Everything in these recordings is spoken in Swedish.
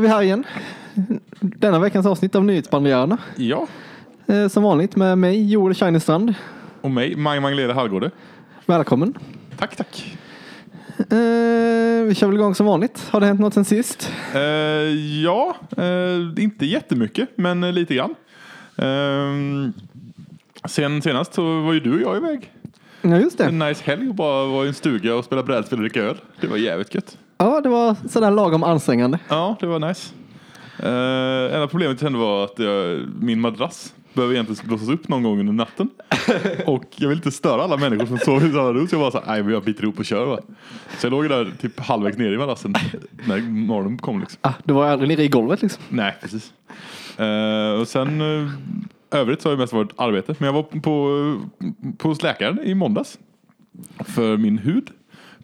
vi här igen. Denna veckans avsnitt av Nyhetsbandiärerna. Ja, Eh, Som vanligt med mig, Joel Shinestrand. och mig, Maj Magnleda Hallgårde. Välkommen. Tack, tack. Eh, vi kör väl igång som vanligt. Har det hänt något sen sist? Eh, ja, eh, inte jättemycket, men eh, lite grann. Sen senast så var ju du och jag iväg. Ja, just det. En nice helg och bara var i en stuga och spela brädspel och dricka öl. Det var jävligt gött. Ja, det var sådär lagom ansträngande. Ja, det var nice. Uh, enda problemet hände var att jag, min madrass behöver egentligen blåsas upp någon gång under natten. och jag vill inte störa alla människor som sover i samma rum så jag bara såhär, nej men jag biter ihop och kör va. Så jag låg där typ halvvägs ner i madrassen när morgonen kom liksom. Ah, du var aldrig nere i golvet liksom. Nej, precis. Eh, och sen uh, övrigt så har det mest varit arbete. Men jag var på, på hos läkaren i måndags. För min hud.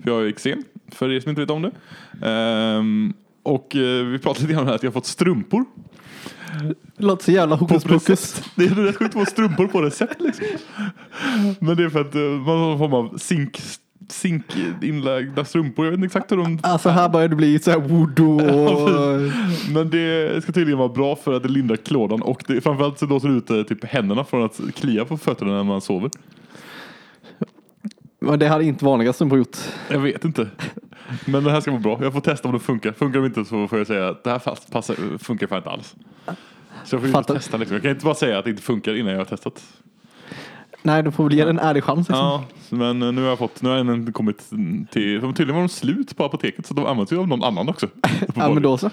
För jag har eksem, för er som inte vet om det. Ehm, och eh, vi pratade lite grann om det här att jag har fått strumpor. Det låter så jävla hokus På pokus. recept. Det är rätt sjukt att få strumpor på recept liksom. Men det är för att eh, man har någon form av zink, zinkinlagda strumpor. Jag vet inte exakt hur de Alltså här börjar det bli så här voodoo och... Men det ska tydligen vara bra för att det lindrar klådan och det, framförallt så låser det ut eh, typ händerna från att klia på fötterna när man sover. Men det hade inte vanliga strumpor gjort. Jag vet inte. Men det här ska vara bra. Jag får testa om det funkar. Funkar det inte så får jag säga att det här fast, passar, funkar fan inte alls. Så jag får ju Fattar. testa liksom. Jag kan inte bara säga att det inte funkar innan jag har testat. Nej, du får väl ge den en ärlig chans. Liksom. Ja, men nu har jag fått, nu har den kommit till, de tydligen var de slut på apoteket så de används ju av någon annan också. Ja, men då så.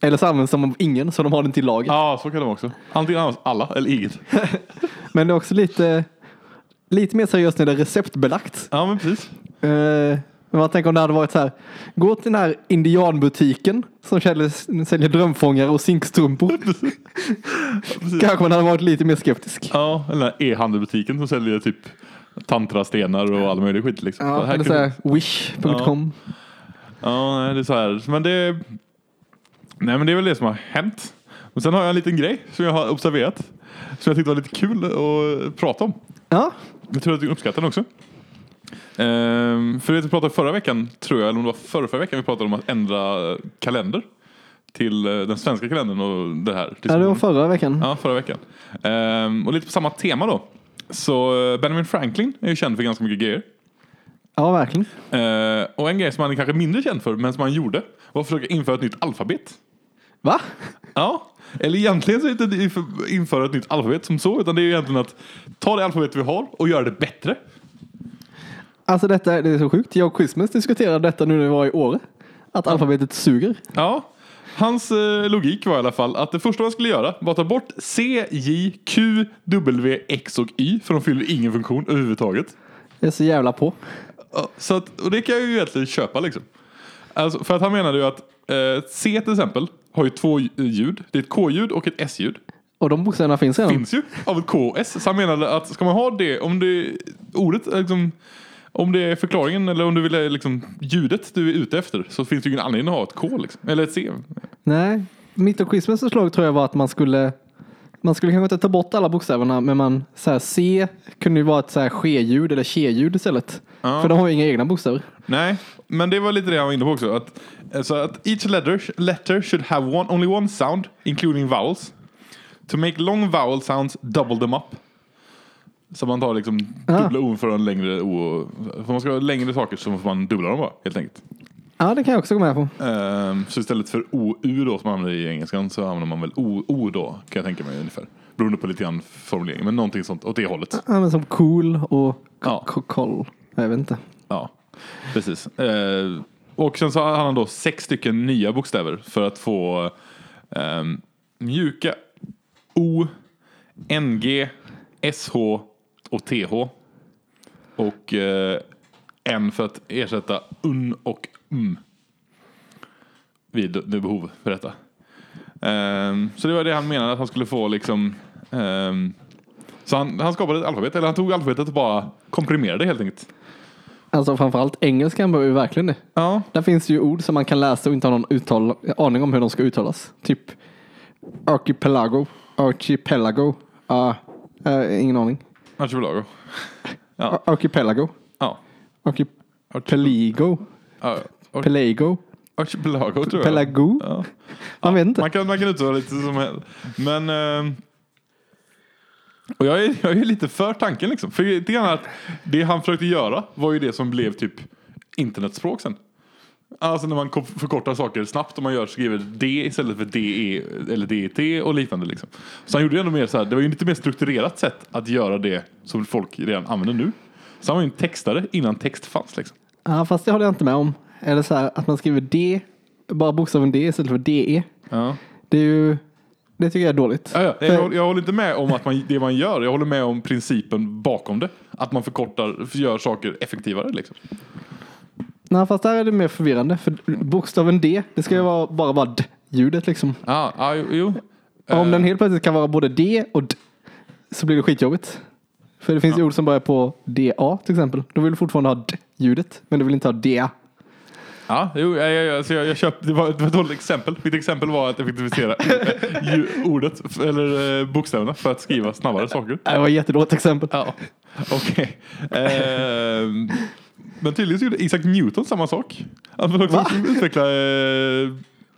Eller så används de av ingen så de har den till lager. Ja, så kan de också. Antingen används alla eller inget. Men det är också lite, lite mer seriöst när det är receptbelagt. Ja, men precis. Eh, men man tänker om det hade varit så här. Gå till den här indianbutiken som säljer, säljer drömfångare och zinkstrumpor. Kanske man hade varit lite mer skeptisk. Ja, eller e-handelbutiken som säljer typ tantrastenar och all möjlig skit. Liksom. Ja, eller så här wish.com. Ja, nej, det är så här. Men det, nej, men det är väl det som har hänt. Och sen har jag en liten grej som jag har observerat. Som jag tyckte var lite kul att prata om. Ja, Jag tror att du uppskattar den också. Ehm, för vi pratade förra veckan, tror jag, eller om det var förra, förra veckan vi pratade om att ändra kalender. Till eh, den svenska kalendern och det här. ja, det var förra veckan. Ja, förra veckan. Ehm, och lite på samma tema då. Så eh, Benjamin Franklin är ju känd för ganska mycket grejer. Ja, verkligen. Eh, och en grej som han är kanske mindre känd för, men som han gjorde, var att försöka införa ett nytt alfabet. Va? Ja, eller egentligen så är det inte inför- införa ett nytt alfabet som så, utan det är ju egentligen att ta det alfabet vi har och göra det bättre. Alltså detta det är så sjukt. Jag och Christmas diskuterade detta nu när vi var i Åre. Att alfabetet suger. Ja, hans eh, logik var i alla fall att det första man skulle göra var att ta bort C, J, Q, W, X och Y, för de fyller ingen funktion överhuvudtaget. Det är så jävla på. Ja, Så att, och det kan jag ju egentligen köpa liksom. Alltså, för att han menade ju att eh, C till exempel har ju två ljud. Det är ett K-ljud och ett S-ljud. Och de bokstäverna finns redan. Finns ju av ett K och S. Så han menade att ska man ha det, om det ordet liksom om det är förklaringen eller om du vill ha liksom, ljudet du är ute efter så finns det ju ingen anledning att ha ett K liksom. Eller ett C. Nej, mitt och Christmas förslag tror jag var att man skulle man skulle kanske inte ta bort alla bokstäverna men man så här, C kunde ju vara ett så här ske-ljud eller tje-ljud istället. Ja. För de har ju inga egna bokstäver. Nej, men det var lite det jag var inne på också. Att, så att each letter, letter should have one, only one sound, including vowels. To make long vowel sounds, double them up. Så man tar liksom Ah. dubbla O för en längre O. För man ska ha längre saker så får man dubbla dem bara, helt enkelt. Ja, det kan jag också gå med på. Ehm, så istället för OU då som man använder i engelskan så använder man väl OO då, kan jag tänka mig ungefär. Beroende på lite grann formulering, men någonting sånt åt det hållet. Ja, men som cool och Ja. koll. Jag vet inte. Ja, precis. Eh, och sen så har han då sex stycken nya bokstäver för att få ehm, mjuka O, NG, SH och TH. Och eh, en för att ersätta UN och um. Vid, vid behov för detta. Ehm, så det var det han menade att han skulle få liksom ehm, så han, han skapade ett alfabet, eller han tog alfabetet och bara komprimerade det helt enkelt. Alltså framförallt engelskan behöver ju verkligen det. Ja, Där finns ju ord som man kan läsa och inte ha någon uttal, aning om hur de ska uttalas. Typ archipelago, archipelago. Ja, eh, ingen aning. archipelago. Ja. Ar- Archipelago, Ja. archipelago, ja. Pelago. Archipelago tror jag. Pelago? Ja. Man vet inte. Man kan, man kan uttala lite som helst. Men... Eh, och jag är, jag är lite för tanken liksom. För lite grann att det han försökte göra var ju det som blev typ internetspråk sen. Alltså när man förkortar saker snabbt och man gör, skriver D istället för DE eller DET och liknande liksom. Så han gjorde ändå mer så här, det var ju lite mer strukturerat sätt att göra det som folk redan använder nu. Så han var ju en textare innan text fanns liksom. Ja, fast det håller jag inte med om. Det så här att man skriver D, bara bokstaven D istället för DE. Ja. Det är ju, det tycker jag är dåligt. Ja, ja. För- Jag, jag håller inte med om att man, det man gör, jag håller med om principen bakom det. Att man förkortar, gör saker effektivare liksom. Nej, fast där är det mer förvirrande. För bokstaven D, det ska ju vara, bara vara D-ljudet liksom. Ja, ja jo. jo. Om Eh, den helt plötsligt kan vara både D och D så blir det skitjobbigt. För det finns ju ord som börjar på DA till exempel. Då vill du fortfarande ha D-ljudet, men du vill inte ha DA. Ja, jo, jag, jag, jag, så jag, jag köpte, det var, det var ett dåligt exempel. Mitt exempel var att effektivisera eh, ju- ordet, eller eh, bokstäverna, för att skriva snabbare saker. Det var ett jättedåligt exempel. Ja, okej. Ehm, men tydligen så gjorde Isaac Newton samma sak. Han försökte också utveckla eh,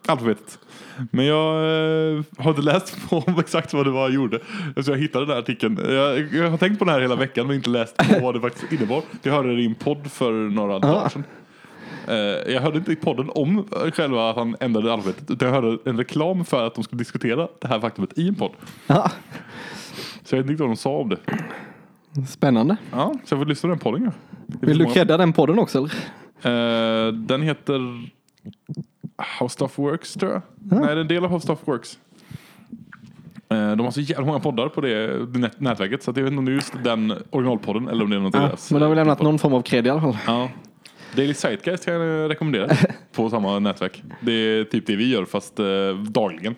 alfabetet. Men jag eh, har inte läst på om exakt vad det var jag gjorde. Så jag hittade den här artikeln. Jag, jag har tänkt på den här hela veckan men inte läst på vad det faktiskt innebar. Jag hörde det i en podd för några dagar sedan. Eh, jag hörde inte i podden om själva att han ändrade alfabetet. Utan jag hörde en reklam för att de skulle diskutera det här faktumet i en podd. Ja, Så jag vet inte vad de sa om det. spännande. Ja, så jag får lyssna på den podden. Ja. Vill du credda den podden också eller? Eh, den heter How Stuff Works tror jag. Nej, det är en del av How Stuff Works. Eh, de har så jävla många poddar på det nät- nätverket så jag vet inte om det är just den originalpodden eller om det är något Ja, deras. men de har väl lämnat någon form av cred i alla fall. Ja. Daily Sightcast kan jag rekommendera på samma nätverk. Det är typ det vi gör fast eh, dagligen.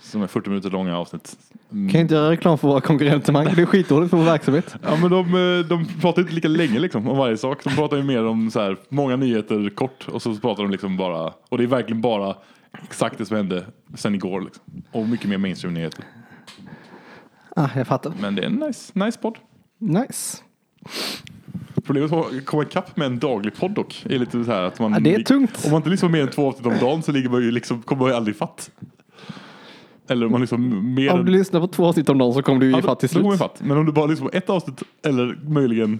Som är 40 minuter långa avsnitt. Mm. Kan inte göra reklam för våra konkurrenter man. Det är skitdåligt för vår verksamhet. Ja men de, eh, de pratar inte lika länge liksom om varje sak. De pratar ju mer om så här, många nyheter kort och så pratar de liksom bara, och det är verkligen bara exakt det som hände sen igår liksom. Och mycket mer mainstream nyheter. Ah, jag fattar. Men det är en nice, nice podd. Nice. Problemet är att komma ikapp med en daglig podd dock. Är lite så här att man, Ja, det är tungt. Om man inte lyssnar mer än två avsnitt om dagen så ligger man ju liksom, kommer man ju aldrig fatt. Eller om man liksom mer Om än- du lyssnar på två avsnitt om dagen så kommer du Ja, ge då- fatt till då kommer slut. fatt. Men om du bara lyssnar på ett avsnitt eller möjligen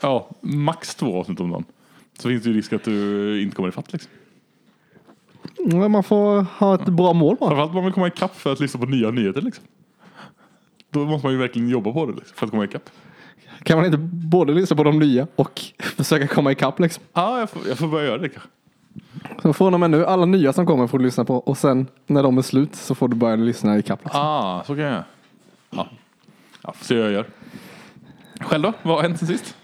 ja, max två avsnitt om dagen. Så finns det ju risk att du inte kommer ifatt liksom. Ja, Man får ha ett bra mål bara. Framförallt om man vill komma ikapp för att lyssna på nya nyheter liksom. Då måste man ju verkligen jobba på det liksom, för att komma ikapp. Kan man inte både lyssna på de nya och försöka komma ikapp liksom? Ja, jag får, jag får börja göra det kanske. Så från och med nu, alla nya som kommer får du lyssna på och sen när de är slut så får du börja lyssna ikapp. Liksom. Ah, så kan jag. Ja. ja, får se hur jag gör. Själv då? Vad har hänt sen sist?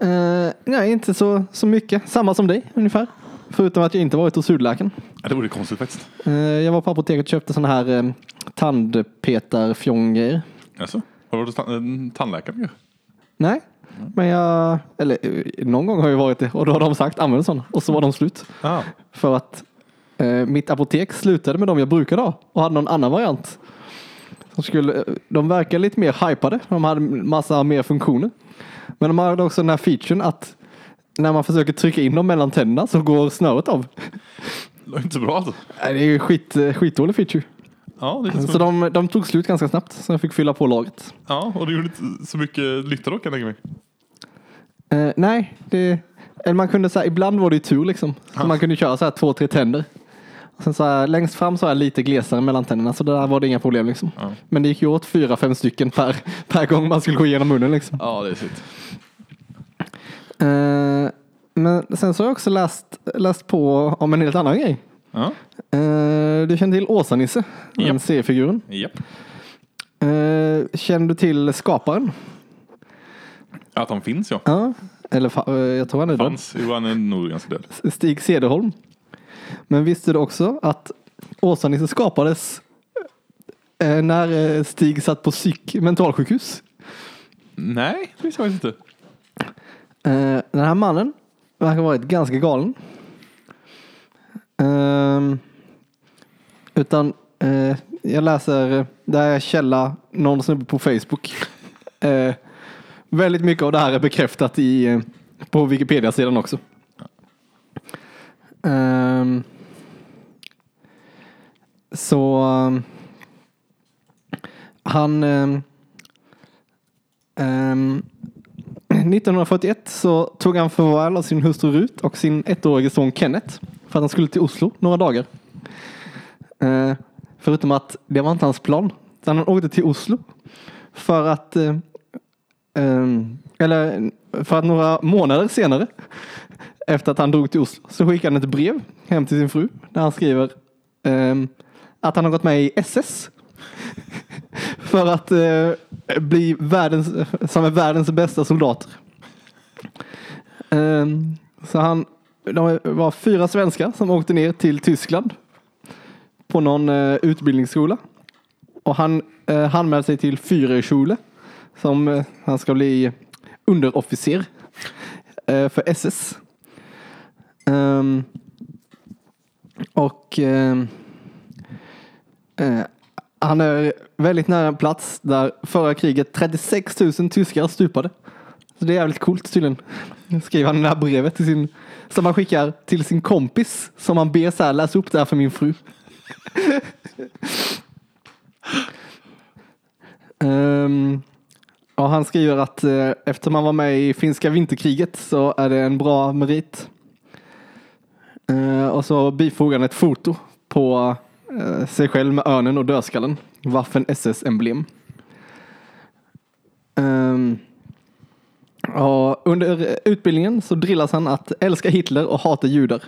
Eh, nej, inte så, så mycket. Samma som dig ungefär. Förutom att jag inte varit hos hudläkaren. Ja, det vore konstigt faktiskt. Eh, jag var på apoteket och köpte sådana här uh, tandpetarfjong-grejer. Alltså, har du varit hos tan- en tandläkare kanske? Nej, men jag, eller någon gång har jag varit det och då har de sagt använd sådana och så var de slut. Ah. För att eh, mitt apotek slutade med de jag brukade ha och hade någon annan variant. Som skulle, eh, de verkar lite mer hypade. De hade massa mer funktioner. Men de hade också den här featuren att när man försöker trycka in dem mellan tänderna så går snöret av. Det var inte bra alltså. Nej, Det är ju skit, eh, skitdålig feature. Ja, det Så de, de tog slut ganska snabbt så jag fick fylla på lagret. ja, och det gjorde inte så mycket då kan jag tänka mig. Eh, nej, det, eller man kunde säga ibland var det ju tur liksom. Så man kunde köra så här två, tre tänder. Och sen så här, längst fram så är lite glesare mellan tänderna så där var det inga problem liksom. Ja. Men det gick ju åt fyra, fem stycken per, per gång man skulle gå igenom munnen liksom. Ja, det är sitt. Eh, men sen så har jag också läst, läst på om en helt annan grej. Ja, Eh, du känner till Åsa-Nisse, den Japp. seriefiguren. japp. Uh, känner du till skaparen? Att de finns ja. Ja. Eller fa- eh, jag tror han är död. Fanns. Jo, han är nog ganska död. Stig Cederholm. Men visste du också att Åsa-Nisse skapades eh, när eh, Stig satt på psyk mentalsjukhus? Nej, det visste jag faktiskt inte. Eh, den här mannen verkar ha varit ganska galen. Um, utan uh, jag läser, det här är källa, någon snubbe på Facebook. Uh, väldigt mycket av det här är bekräftat i, eh, på Wikipedia-sidan också. Um, så um, han um, um, 1941 så tog han förvärv av sin hustru Rut och sin ettårige son Kenneth för att han skulle till Oslo några dagar. Eh, förutom att det var inte hans plan. Utan han åkte till Oslo för att eh, eh, eller för att några månader senare efter att han drog till Oslo så skickade han ett brev hem till sin fru där han skriver ehm, att han har gått med i SS för att eh, bli världens, som är världens bästa soldater. Ehm, så han, de var fyra svenskar som åkte ner till Tyskland på någon eh, utbildningsskola. Och han eh, anmälde sig till Führerschule som eh, han ska bli underofficer eh, för SS. Um, ehm, och ehm, eh, han är väldigt nära en plats där förra kriget 36 000 tyskar stupade. Så det är jävligt coolt tydligen. Skriver han det här brevet till sin, som han skickar till sin kompis som han ber så här, läs upp det här för min fru. um, ja, han skriver att uh, eftersom han var med i finska vinterkriget så är det en bra merit. Uh, och så bifogar han ett foto på uh, sig själv med örnen och dödskallen. Waffen SS-emblem. Um, ehm, och under utbildningen så drillas han att älska Hitler och hata judar.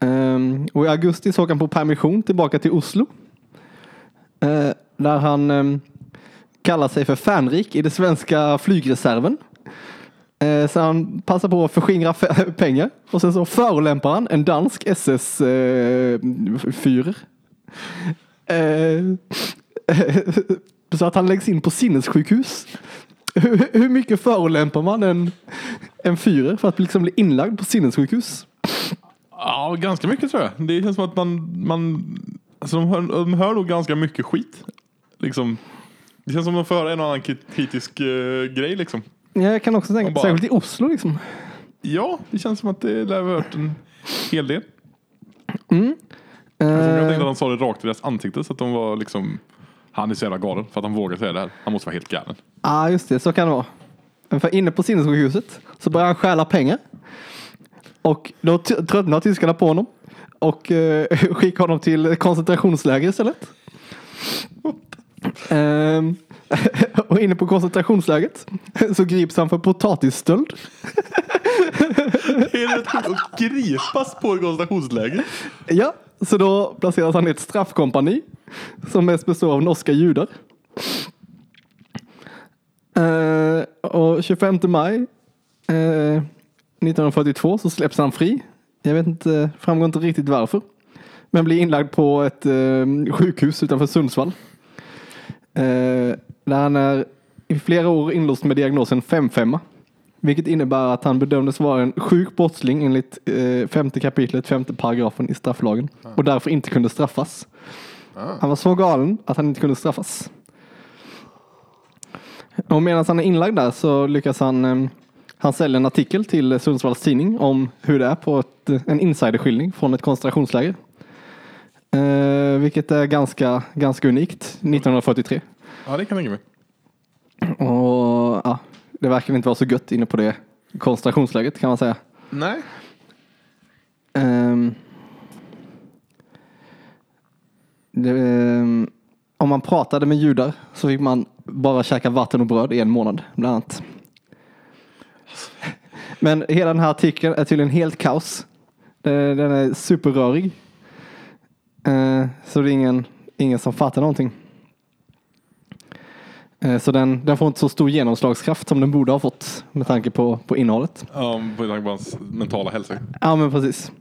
Um, och i augusti så åker han på permission tillbaka till Oslo. Uh, där han um, kallar sig för Fänrik i den svenska flygreserven. Uh, så han passar på att förskingra pengar och sen så förolämpar han en dansk SS-fyrer. Eh, uh, så att han läggs in på sinnessjukhus. Hur, hur mycket förolämpar man en, en fyrer för att liksom bli inlagd på sinnessjukhus? Ja, ganska mycket tror jag. Det känns som att man, man alltså de, hör, de hör nog ganska mycket skit. Liksom, det känns som att de får höra en och annan kritisk uh, grej liksom. Ja, jag kan också tänka, bara- särskilt i Oslo liksom. Ja, det känns som att det lär ha hört en hel del. Mm. Jag Eh, tänkte att han sa det rakt i deras ansikte så att de var liksom han är så jävla galen för att han vågar säga det här. Han måste vara helt galen. Ja, just det. Så kan det vara. Men för inne på sinnessjukhuset så börjar han stjäla pengar. Och då tröttnar tyskarna på honom. Och eh, skickar honom till koncentrationsläger istället. Ehm, och inne på koncentrationslägret så grips han för potatisstöld. Är det att gripas på ett koncentrationsläger. Ja, så då placeras han i ett straffkompani som mest består av norska judar. Uh, och 25 maj eh, uh, 1942 så släpps han fri. Jag vet inte, framgår inte riktigt varför. Men blir inlagd på ett uh, sjukhus utanför Sundsvall. Där han är i flera år inlåst med diagnosen 5-5. Vilket innebär att han bedömdes vara en sjuk brottsling enligt eh, femte kapitlet, femte paragrafen i strafflagen. Och därför inte kunde straffas. Han var så galen att han inte kunde straffas. Och medan han är inlagd där så lyckas han eh, han säljer en artikel till Sundsvalls tidning om hur det är på ett, en insiderskildring från ett koncentrationsläger. Eh, vilket är ganska, ganska unikt 1943. Ja, det kan jag tänka mig. Och ja, det verkar inte vara så gött inne på det koncentrationslägret kan man säga. Nej. Ehm, det, ehm, om man pratade med judar så fick man bara käka vatten och bröd i en månad bland annat. Men hela den här artikeln är tydligen helt kaos. Den är superrörig. Eh, Så det är ingen, ingen som fattar någonting. Eh, Så den, den får inte så stor genomslagskraft som den borde ha fått med tanke på, på innehållet. Ja, på tanke på hans mentala hälsa. Ja, men precis.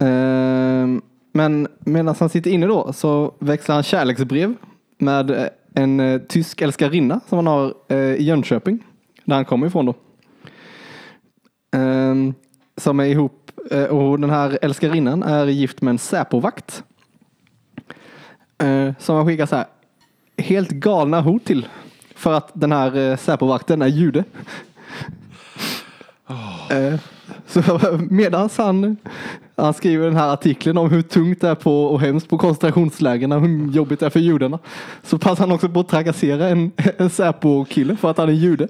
Ehm, men medan han sitter inne då så växlar han kärleksbrev med eh, en eh, tysk älskarinna som han har i Jönköping, där han kommer ifrån då. Ehm, som är ihop, och den här älskarinnan är gift med en Säpovakt. Som han skickar så här helt galna hot till för att den här uh, Säpovakten är jude. Eh, Så medan han, han skriver den här artikeln om hur tungt det är på och hemskt på koncentrationslägren och hur jobbigt det är för judarna. Så passar han också på att trakassera en, en Säpo-kille för att han är jude.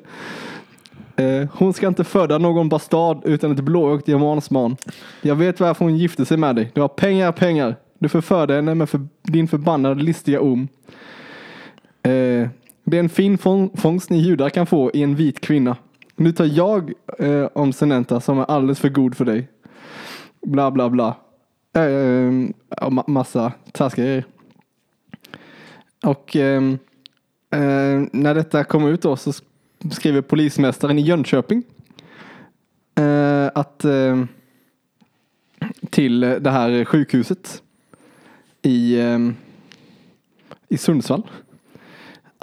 Eh, hon ska inte föda någon bastard utan ett blåögt germansbarn. Jag vet varför hon gifte sig med dig. Du har pengar, pengar. Du förförde henne med för, din förbannade listiga orm. Eh, det är en fin fång, fångst ni judar kan få i en vit kvinna. Nu tar jag eh, om Senenta som är alldeles för god för dig. Bla bla bla. Eh, eh ma- massa taskiga grejer. Och eh, eh när detta kom ut då så skriver polismästaren i Jönköping eh, att eh, till det här sjukhuset i, eh, i Sundsvall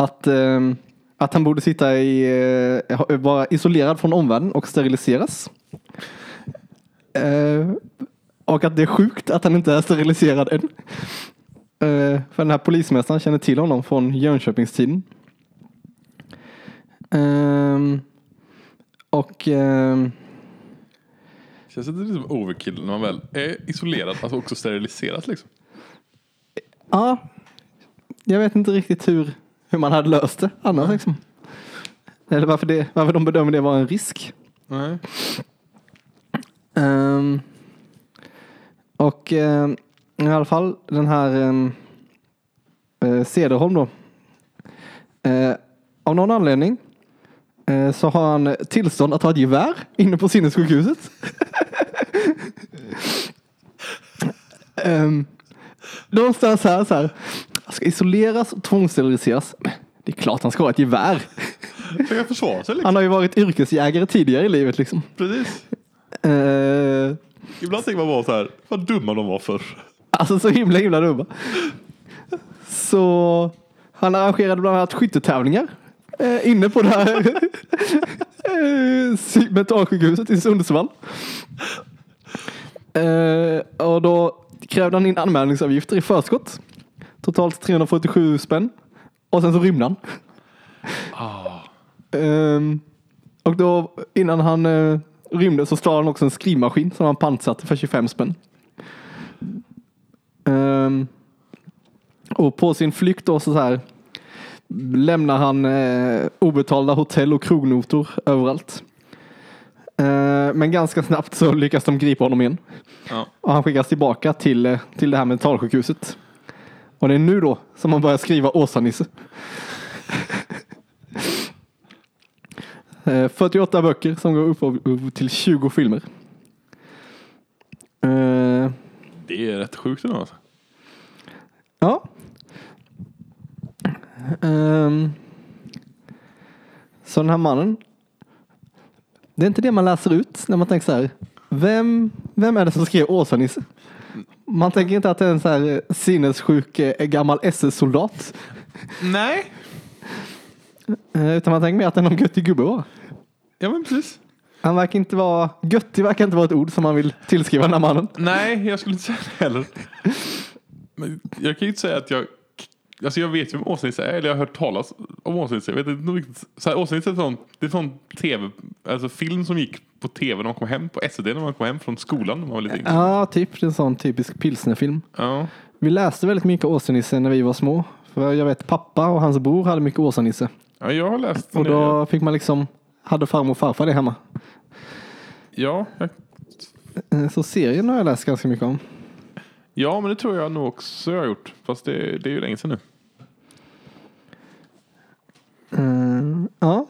att, eh, att han borde sitta i, eh, vara isolerad från omvärlden och steriliseras. Eh, och att det är sjukt att han inte är steriliserad än. Eh, för den här polismästaren känner till honom från Jönköpingstiden. Ehm, och ehm, Känns det lite som overkill när man väl är isolerad, alltså också steriliserat liksom. ja, jag vet inte riktigt hur, hur man hade löst det annars. Liksom. Eller varför, det, varför de bedömer det vara en risk. Nej. Ehm, och ehm, i alla fall den här um, uh, Cederholm då. Eh, av någon anledning eh, så har han tillstånd att ha ett gevär inne på sinnessjukhuset. um, någonstans här så här. Han ska isoleras och tvångssteriliseras. Det är klart han ska ha ett gevär. För jag försvara sig liksom. Han har ju varit yrkesjägare tidigare i livet liksom. Precis. Eh, Ibland tänker man bara så här, vad dumma de var för. Alltså så himla himla dumma. Så han arrangerade bland annat skyttetävlingar eh, inne på det här eh, mentalsjukhuset i Sundsvall. Eh, och då krävde han in anmälningsavgifter i förskott. Totalt 347 spänn. Och sen så rymde han. Ehm, och då innan han eh, rymde så stal han också en skrivmaskin som han pantsatte för 25 spänn. Ehm, och på sin flykt då så, så här lämnar han eh, obetalda hotell och krognotor överallt. Eh, men ganska snabbt så lyckas de gripa honom igen. Ja. Och han skickas tillbaka till, eh, till det här mentalsjukhuset. Och det är nu då som man börjar skriva Åsa-Nisse. Eh, 48 böcker som går upp till 20 filmer. Eh, Det är rätt sjukt ändå alltså. Ja. Ehm. så den här mannen. Det är inte det man läser ut när man tänker så här. Vem, vem är det som skrev Åsa-Nisse? Man tänker inte att det är en så här eh, sinnessjuk eh, gammal SS-soldat. Nej. Eh, utan man tänker mer att det är någon göttig gubbe bara. Ja men precis. Han verkar inte vara, göttig verkar inte vara ett ord som man vill tillskriva den här mannen. Nej, jag skulle inte säga det heller. Men jag kan ju inte säga att jag... Alltså jag vet ju vem Åsa-Nisse är, eller jag har hört talas om Åsa-Nisse. Jag vet inte riktigt. Så här, Åsa-Nisse är sån, det är sån tv, alltså film som gick på tv när man kom hem, på SVT när man kom hem från skolan när man var lite yngre. Ja, typ. Det är en sån typisk pilsnerfilm. Ja. Vi läste väldigt mycket Åsa-Nisse när vi var små. För jag vet pappa och hans bror hade mycket Åsa-Nisse. ja, jag har läst. Och då fick man liksom, hade farmor och farfar det hemma. Ja, jag, Eh, Så serien har jag läst ganska mycket om. ja, men det tror jag nog också jag har gjort. Fast det, det är ju länge sedan nu. Eh, ja.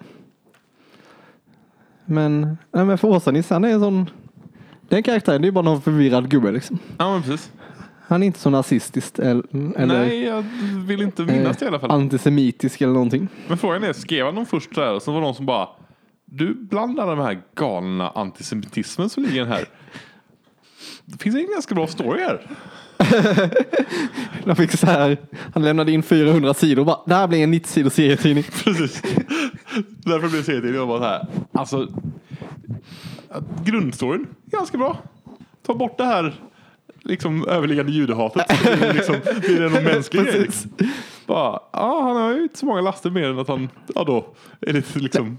Men, nej, men för Åsa-Nisse, han är en sån, den karaktären, det är bara någon förvirrad gubbe liksom. Ja, men precis. Han är inte så nazistisk eller, Nej, jag vill inte minnas det i alla fall. antisemitisk eller någonting. Men frågan är, skrev han dem först där och så var det någon som bara Du blandar de här galna antisemitismen som ligger här. Det finns en ganska bra story här. De fick så här, han lämnade in 400 sidor bara, det här blir en 90 sidor serietidning. Precis. Därför blev serietidningen bara så här. Alltså. Grundstoryn, ganska bra. Ta bort det här liksom överliggande judehatet. Det liksom, blir det någon mänsklig grej. Precis. Bara, ja, han har ju inte så många laster mer än att han, ja då, är det liksom.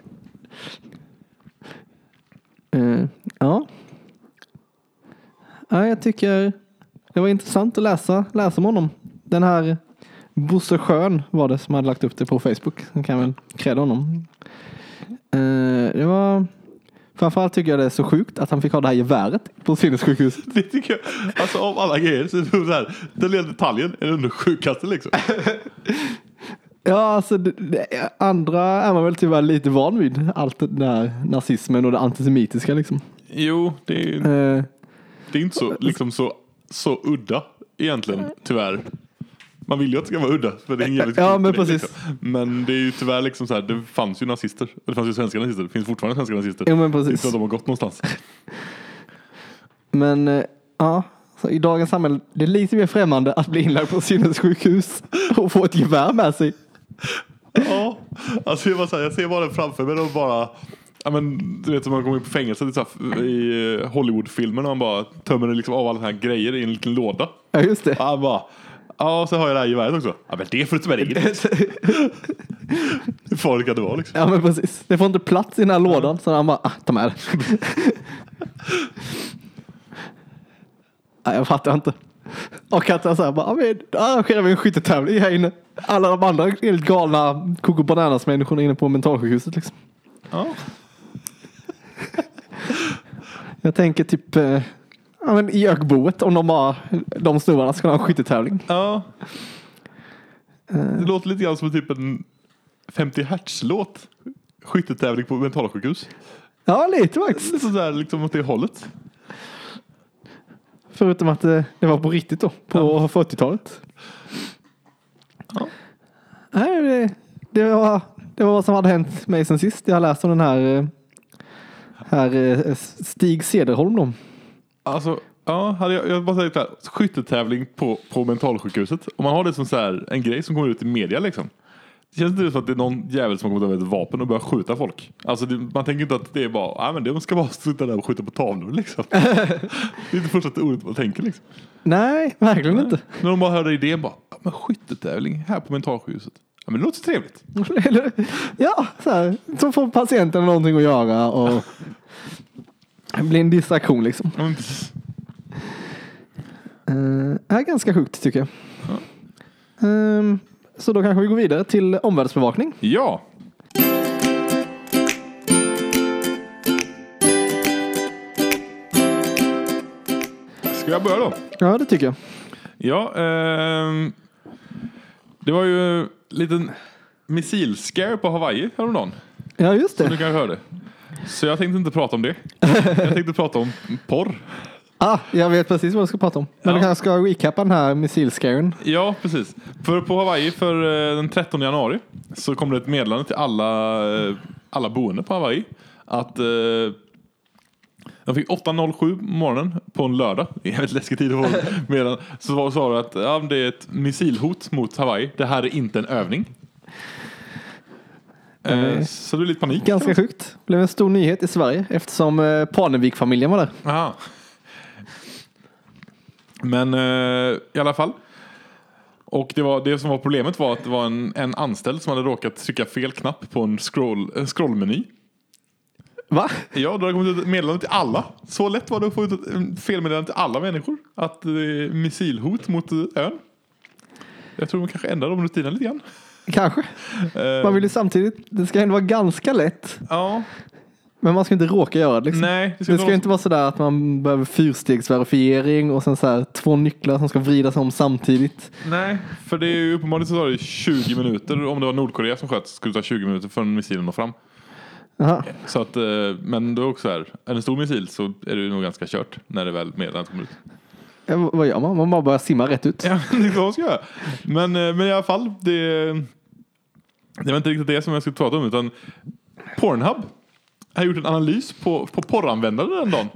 Eh, ja. Ja, jag tycker det var intressant att läsa, läsa om honom. Den här Bosse Schön var det som hade lagt upp det på Facebook. Så kan jag väl credda honom. Eh, det var Framförallt tycker jag det är så sjukt att han fick ha det här geväret på sinnessjukhuset. Det tycker jag, alltså av alla grejer så är det så här, den lilla detaljen är den sjukaste liksom. Ja, alltså det, det, andra är man väl tyvärr lite van vid. Allt det där nazismen och det antisemitiska liksom. Jo, det är, Eh, det är inte så, liksom så, så udda egentligen, tyvärr. Man vill ju att det ska vara udda. För det är en jävligt Ja, men precis. Liksom. Men det är ju tyvärr liksom så här, det fanns ju nazister. Och det fanns ju svenska nazister. Det finns fortfarande svenska nazister. jo men Det är inte precis. så att de har gått någonstans. Men eh, ja, så i dagens samhälle det är lite mer främmande att bli inlagd på sinnessjukhus och få ett gevär med sig. Ja, alltså jag, bara här, jag ser bara den framför mig och bara Ja men du vet som man kommer in på fängelse det är så här, i eh, Hollywoodfilmer när man bara tömmer liksom av alla här grejer i en liten låda. Ja, just det. Och han bara Ja och så har jag det här geväret också. Ja men det får du ta med dig in. Hur farligt kan det vara liksom? Ja men precis. Det får inte plats i den här lådan så han bara, ah, ta med det. Nej, jag fattar inte. Och att jag så här bara, ja, men arrangerar vi en skyttetävling här inne. Alla de andra helt galna Coco Bananas människorna inne på mentalsjukhuset liksom. Ja. Jag tänker typ eh, ja, men i ökboet om de bara, de snubbarna ska ha en skyttetävling. ja. Det låter lite grann som typ en 50 hertz-låt. Skyttetävling på mentalsjukhus. Ja lite faktiskt. Lite sådär liksom åt det hållet. Förutom att det, det var på riktigt då, på 40-talet. Ja. Nej, det, det, var, det var vad som hade hänt mig sen sist. Jag läste om den här, här eh, Stig Cederholm då. Alltså, ja, hade jag, jag bara säger så här, skyttetävling på, på mentalsjukhuset. Om man har det som så här, en grej som kommer ut i media liksom. Det känns inte som att det är någon jävel som har kommit över ett vapen och börjat skjuta folk. Alltså det, man tänker inte att det är bara, nej men de ska bara sitta där och skjuta på tavlor liksom. det är inte första ordet man tänker liksom. Nej, verkligen inte. När de bara hörde idén bara, men skyttetävling här på mentalsjukhuset. Ja men det låter trevligt. Ja, så, här, så får patienten någonting att göra och det blir en distraktion liksom. Ja, men precis. Uh, är ganska sjukt tycker jag. Ehm, så då kanske vi går vidare till omvärldsbevakning. ja. Ska jag börja då? Ja, det tycker jag. Ja, ehm, det var ju liten missilscare på Hawaii häromdagen. Ja, just Som du det. kanske hörde. Så jag tänkte inte prata om det. Jag tänkte prata om porr. Ah, jag vet precis vad jag ska prata om. Men Ja. du kanske ska recapa den här missilscaren. Ja, precis. För på Hawaii för eh, den 13 januari så kom det ett meddelande till alla, eh, alla boende på Hawaii att de fick 8.07 på morgonen på en lördag. Det är en väldigt läskig tid att få meddelande. Så var- sa det att ja, det är ett missilhot mot Hawaii. Det här är inte en övning. Eh, så det blev lite panik. Ganska sjukt. Blev en stor nyhet i Sverige eftersom eh, Parnevik-familjen var där. Aha. Men eh, i alla fall. Och det, var, det som var problemet var att det var en, en anställd som hade råkat trycka fel knapp på en, scroll, en scrollmeny. Va? Ja, då hade det kommit ut meddelande till alla. Så lätt var det att få ut ett felmeddelande till alla människor. Att det är missilhot mot eh, ön. Jag tror de kanske ändrar de rutinerna lite grann. Kanske. Eh, Man vill ju samtidigt, det ska ändå vara ganska lätt. Ja, Men man ska inte råka göra det liksom. nej. Det ska ju inte vara sådär att man behöver fyrstegsverifiering och sen så här två nycklar som ska vridas om samtidigt. Nej, för det är ju uppenbarligen så tar det 20 minuter. Om det var Nordkorea som sköt skulle det ta 20 minuter för en missil att nå fram. Aha. Så att, eh, men då också här, är det en stor missil så är det nog ganska kört när det väl meddelandet kommer ut. Ja, vad- gör man? Man bara börjar simma rätt ut. Ja, det är vad man ska göra. Men, eh, men i alla fall, det, det var inte riktigt det som jag skulle prata om utan Pornhub har gjort en analys på, på porranvändare den dagen.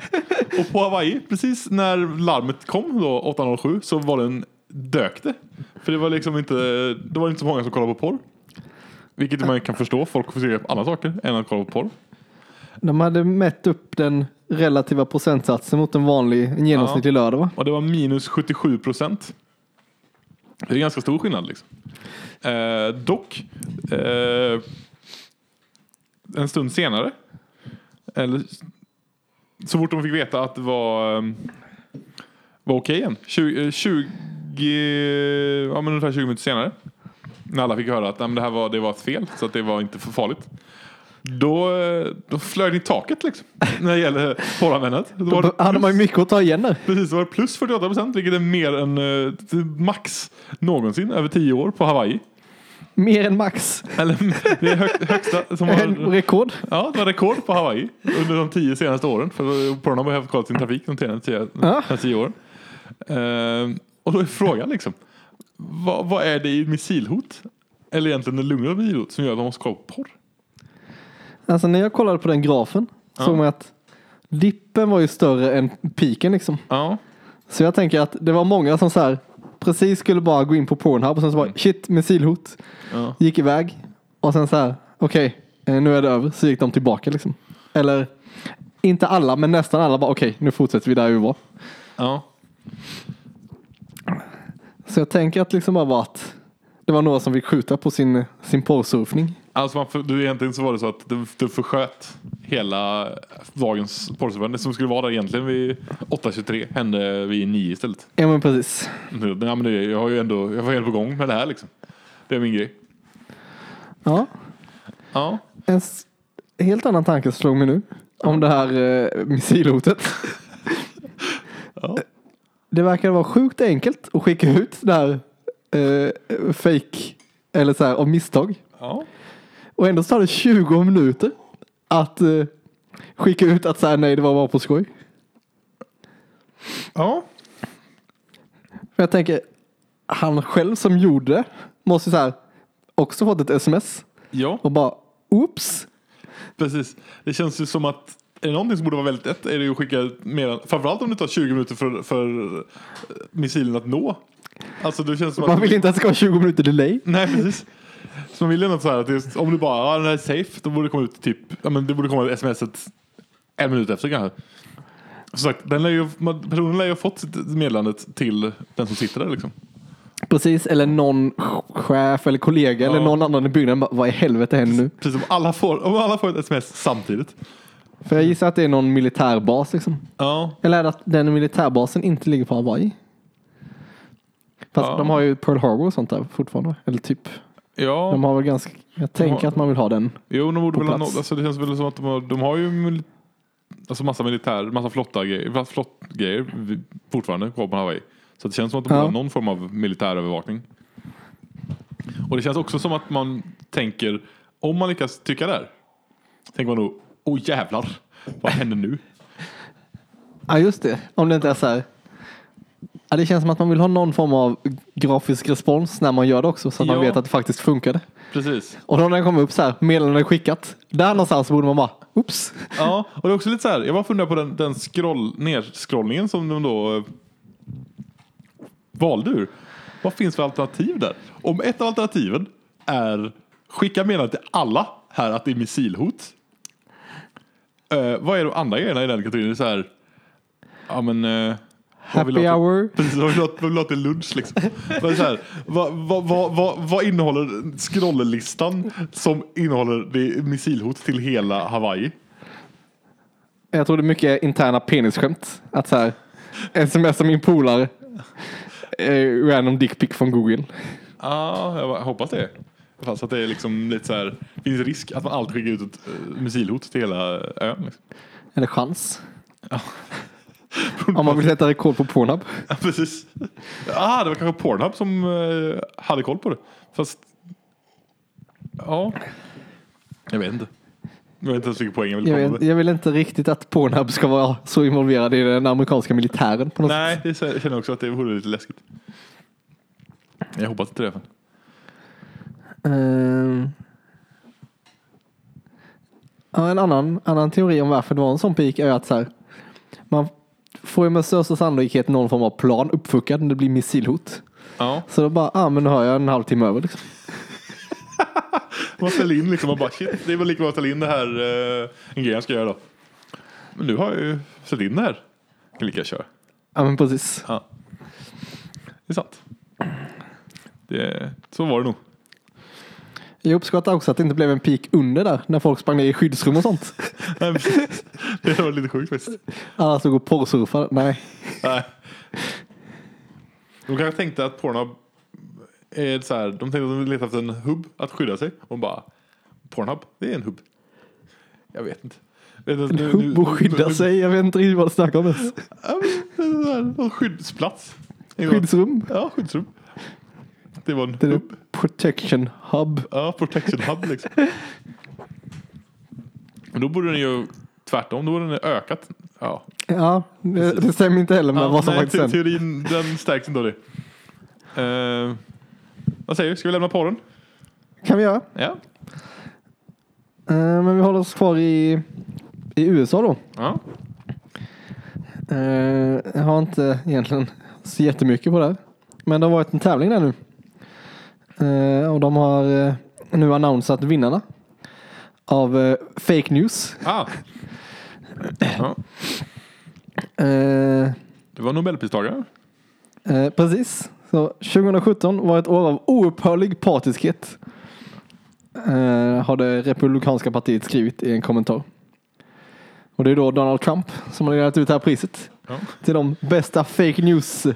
Och på Hawaii, precis när larmet kom då 8.07 så var den dök det. För det var liksom inte, det var inte så många som kollade på porr. Vilket man kan förstå, folk får se andra saker än att kolla på porr. De hade mätt upp den relativa procentsatsen mot en vanlig, en genomsnittlig lördag va? Och det var minus 77 procent. Det är ganska stor skillnad liksom. Eh, dock, eh, en stund senare, eller så fort de fick veta att det var, eh, var okej igen. 20, eh, 20, ja, men ungefär 20 minuter senare. När alla fick höra att nej, det här var, det var ett fel, så att det var inte för farligt. Då, eh, då flög det i taket liksom. När det gäller polanvändandet. Då var det hade man ju mycket att ta igen där. Precis, det var plus 48 procent, vilket är mer än eh, max någonsin över 10 år på Hawaii. Mer än max. Eller det är hög, högsta som har, rekord. Ja, det var rekord på Hawaii under de tio senaste åren. För Pornhub har haft koll sin trafik de senaste tio, Ja. tio åren. Ehm, och då är frågan liksom, vad, vad är det i missilhot? Eller egentligen en lugnare missilhot som gör att man måste kolla på porr? Alltså när jag kollade på den grafen såg man att dippen var ju större än piken liksom. Ja, Så jag tänker att det var många som så här precis skulle bara gå in på Pornhub och sen så bara shit missilhot. ja. Gick iväg och sen så här okej eh, nu är det över. Så gick de tillbaka liksom. Eller inte alla men nästan alla bara okej nu fortsätter vi där vi var. ja. Så jag tänker att liksom bara var att det var några som fick skjuta på sin, sin porrsurfning. Alltså man, för, du, egentligen så var det så att du, du försköt hela dagens porrsurfande. Det som skulle vara där egentligen vid 8.23 hände vid 9 istället. Ja men precis. Ja, men det, jag har ju ändå, jag var helt på gång med det här liksom. Det är min grej. Ja. Ja. En helt annan tanke slog mig nu. Om det här eh, missilhotet. Ja. Det verkar vara sjukt enkelt att skicka ut här eh, fake eller så här av misstag. Ja. Och ändå tar det 20 minuter att eh, skicka ut att säga nej det var bara på skoj. Ja. För jag tänker, han själv som gjorde det måste ju så här också fått ett sms Ja, och bara oops. precis. Det känns ju som att är det någonting som borde vara väldigt lätt är det ju att skicka mer, framförallt om det tar 20 minuter för, för eh, missilen att nå. Alltså det känns som att... Man vill inte att det ska vara 20 minuter delay. Nej, precis. Så man vill något så här att är- om du bara, ja den här är safe, då borde det komma ut typ, ja men det borde komma ett sms ett, en minut efter kanske. Som sagt, den lär ju, personen lär ju ha fått sitt meddelandet till den som sitter där liksom. Precis, eller någon chef eller kollega eller någon annan i byggnaden. bara, Vad i helvete händer nu? Precis som alla får, om alla får ett sms samtidigt. För jag gissar att det är någon militärbas liksom. Ja, Eller är det att den militärbasen inte ligger på Hawaii? Fast Ja. de har ju Pearl Harbor och sånt där fortfarande. Eller typ. ja. De har väl ganska, jag tänker att man vill ha den. Jo, de borde på väl ha plats. nått, alltså det känns väl som att de har, de har ju mil, alltså massa militär, massa flotta grejer, flottgrejer vi- fortfarande kvar på Hawaii. Så det känns som att de Ja. har någon form av militärövervakning. Och det känns också som att man tänker, om man lyckas tycka där, tänker man nog, åh jävlar, vad händer nu? Ja just det, om det inte är så här. Ja, det känns som att man vill ha någon form av grafisk respons när man gör det också. Så att man Ja. vet att det faktiskt funkade. Precis. Och då när det kommer upp så här, meddelande skickat. Där någonstans borde man bara, oops. Ja, och det är också lite så här, jag bara funderar på den, den scroll, nerscrollningen som de då eh, valde ur. Vad finns för alternativ där? Om ett av alternativen är skicka meddelande till alla här att det är missilhot. Eh, vad är de andra grejerna i den kategorin? Så här, ja men... Vill Happy till- hour. Precis, vad vill du ha- till lunch liksom? Men så här, vad, vad, vad, vad, innehåller scrolllistan som innehåller missilhot till hela Hawaii? Jag tror det är mycket interna penisskämt. Att så här, smsa min polare. Eh, random dickpic från Google. Ja, jag hoppas det. Fast att det är liksom lite så här, finns risk att man alltid skickar ut ett uh, missilhot till hela ön. Liksom. Eller chans. Om man vill sätta rekord på Pornhub. Ja, precis. Ah, det var kanske Pornhub som eh, hade koll på det. Fast, ja. Jag vet inte. Jag vet inte ens vilken poäng jag vill Jag, vet, med. jag vill inte riktigt att Pornhub ska vara så involverad i den amerikanska militären på något Nej, sätt. så- jag känner också att det vore lite läskigt. Jag hoppas inte det. Ja, en annan, annan teori om varför det var en sån peak är att så här, man får ju med största sannolikhet någon form av plan uppfuckad när det blir missilhot. Ja, Så då bara, ah men nu har jag en halvtimme över liksom. man ställer in liksom och bara shit, det är väl lika bra att ställa in det här, en grej jag ska göra då. Men nu har jag ju ställt in det här. Jag kan lika köra. Ja men precis. Ja. Det är sant. Det, så var det nog. Jag uppskattar också att det inte blev en peak under där när folk sprang ner i skyddsrum och sånt. Det var lite sjukt faktiskt. Alla stod och porrsurfade. Nej. Nej. De kanske tänkte att Pornhub är så här, de tänkte att de letade efter en hubb att skydda sig. Och bara, Pornhub, det är en hubb. Jag vet inte. Nu- Hubb nu- skydda sig. Jag vet inte riktigt vad du snackar om ens. En skyddsplats. Skyddsrum. Ja, skyddsrum. Det var en Det hubb. protection hub. Ja, protection hub liksom. Men då borde den ju tvärtom, då borde den ökat. Ja. Ja, det, det stämmer inte heller med ja vad som nej, faktiskt händer. teorin, den stärks inte av det. Eh, vad säger du, ska vi lämna porren? kan vi göra. Ja. Eh, men vi håller oss kvar i, i USA då. ja. Eh, jag har inte egentligen så jättemycket på det här. Men det har varit en tävling där nu. Eh, och de har eh, nu annonsat vinnarna av eh, fake news. Ah. ja. Det var Nobelpristagare. precis. Så 2017 var ett år av oupphörlig partiskhet. Eh, har det republikanska partiet skrivit i en kommentar. Och det är då Donald Trump som har delat ut det här priset Ja. till de bästa fake news.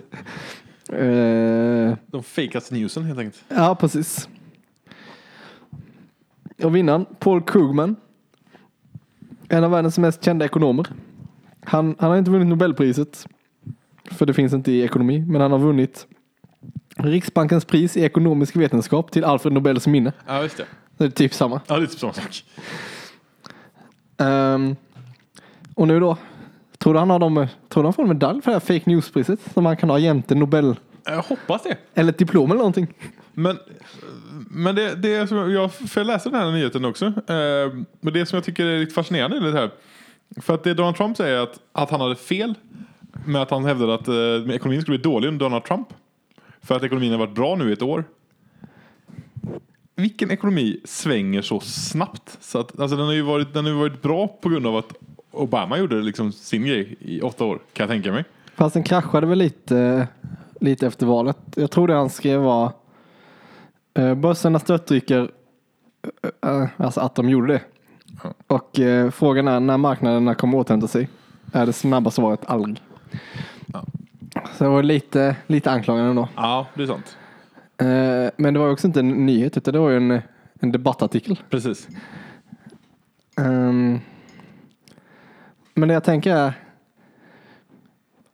Eh, De fejkaste newsen helt enkelt. Ja, precis. Och vinnaren, Paul Krugman. En av världens mest kända ekonomer. Han, han har inte vunnit Nobelpriset. För det finns inte i ekonomi. Men han har vunnit Riksbankens pris i ekonomisk vetenskap till Alfred Nobels minne. Ja, just det. Det är typ samma. Ja, det är typ samma sak. Ehm, och nu då. Tror du han, har dem, tror du han får en medalj för det här fake news-priset? Som han kan ha jämte Nobel. Jag hoppas det. Eller ett diplom eller någonting. Men, men det, det är som jag, för jag läste den här nyheten också. Eh, men det som jag tycker är lite fascinerande i det här. För att det Donald Trump säger är att, att han hade fel. Med att han hävdade att eh, ekonomin skulle bli dålig under Donald Trump. För att ekonomin har varit bra nu i ett år. Vilken ekonomi svänger så snabbt? Så att, alltså den, har ju varit, den har ju varit bra på grund av att Obama gjorde liksom sin grej i åtta år. Kan jag tänka mig. Fast den kraschade väl lite, lite efter valet. Jag tror det han skrev var eh, börserna störtdyker, eh, eh, alltså att de gjorde det. Ja. Och eh, frågan är när marknaderna kommer återhämta sig. Är det snabba svaret aldrig. Ja. Så det var lite, lite anklagande ändå. Ja, det är sant. Eh, men det var också inte en nyhet utan det var ju en, en debattartikel. Precis. Ehm, men det jag tänker är,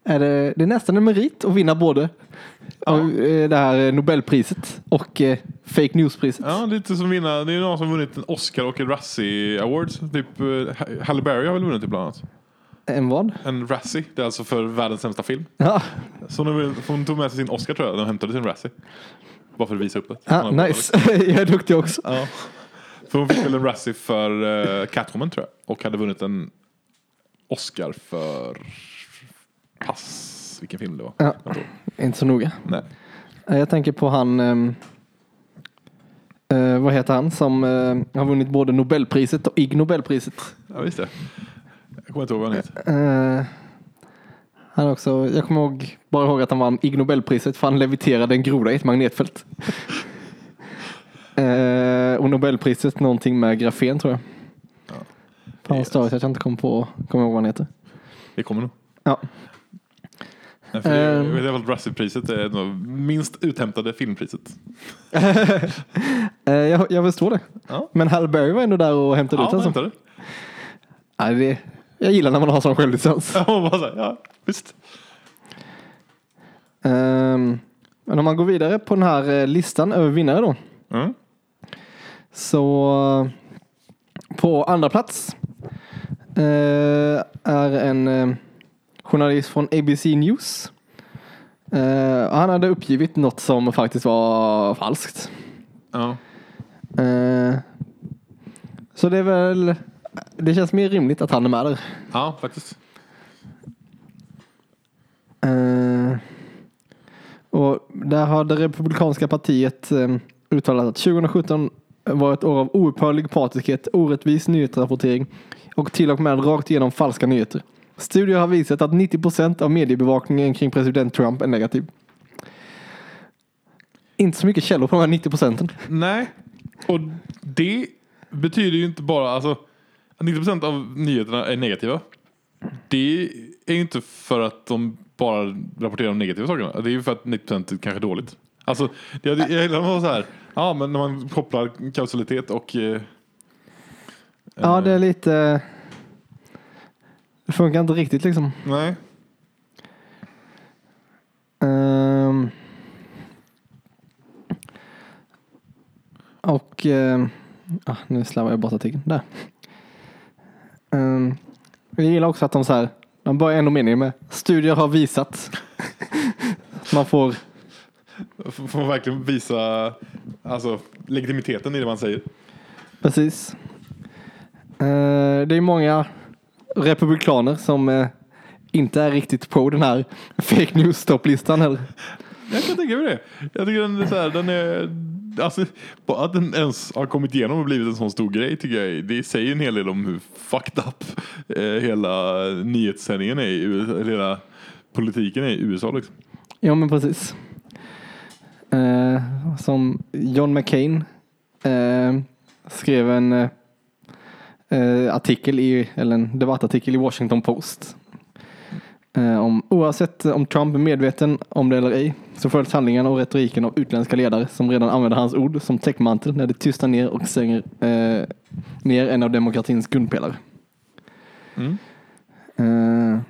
är det, det är nästan en merit att vinna både Ja. eh, det här Nobelpriset och eh, fake news-priset. Ja, lite som vinna. Det är någon som vunnit en Oscar och en Razzie Awards. Typ uh, Halle Berry har väl vunnit det bland annat. En vad? En Razzie, det är alltså för världens sämsta film. Ja, Så hon, hon tog med sig sin Oscar tror jag, de hämtade sin Razzie. Bara för att visa upp det. ja Hon nice. jag är duktig också. Ja. För hon fick väl en Razzie för Catwoman tror jag. Och hade vunnit en Oscar för... Pass, vilken film det var. Ja. Inte så noga. Nej. Jag tänker på han, ehm, eh, vad heter han, som eh, har vunnit både Nobelpriset och Ig Nobelpriset. Ja, visst det. Jag kommer inte ihåg vad han heter. Eh, han också, jag kommer ihåg, bara ihåg att han vann Ig Nobelpriset för han leviterade en groda i ett magnetfält. eh, och Nobelpriset någonting med grafen tror jag. Ja. Fan vad störigt att jag inte kom på, kommer ihåg vad han heter. Det kommer nog. Ja. Nej, för det, jag Ehm. vet att Razzie-priset är nog minst uthämtade filmpriset. Eh, jag, jag förstår det. Ja. Men Halle Berry var ändå där och hämtade Ja, ut den. hämtade Nej, det, jag gillar när man har sån självdistans. Ja, man bara så här, ja, visst. Ehm, men om man går vidare på den här eh, listan över vinnare då. Mm. Så på andra plats är en eh, journalist från ABC News. Eh, han hade uppgivit något som faktiskt var falskt. Ja. Eh, så det är väl, det känns mer rimligt att han är med där. ja, faktiskt. Eh, och där har det republikanska partiet eh, uttalat att 2017 var ett år av oupphörlig partiskhet, orättvis nyhetsrapportering och till och med rakt igenom falska nyheter. Studier har visat att 90 procent av mediebevakningen kring president Trump är negativ. Inte så mycket källor på de här 90 procenten. Nej, och det betyder ju inte bara, alltså 90 procent av nyheterna är negativa. Det är ju inte för att de bara rapporterar om negativa saker. Det är ju för att 90 procent kanske är dåligt. Alltså, jag, jag gillar att så här, ja men när man kopplar kausalitet och eh, Ja, det är lite... Det funkar inte riktigt liksom. nej. Ehm. och... ehm, ah, nu slarvar jag bort artikeln. Där. Um, jag gillar också att de så här... De börjar ändå meningen med studier har visat. man får... Får man verkligen visa alltså, legitimiteten i det man säger. Precis. Eh, det är många republikaner som eh, inte är riktigt på den här fake news topplistan heller. Jag kan tänka mig det. Jag tycker den är så här, den är, alltså, att den ens har kommit igenom och blivit en sån stor grej tycker jag, det säger en hel del om hur fucked up eh, hela nyhetssändningen är, i USA, hela politiken är i USA liksom. Ja men precis. Eh, som John McCain eh, skrev en eh, eh, artikel i, eller en debattartikel i Washington Post. Eh, om, oavsett om Trump är medveten om det eller ej så följs handlingarna och retoriken av utländska ledare som redan använder hans ord som täckmantel när de tystar ner och stänger eh, ner en av demokratins grundpelare. Mm. Eh,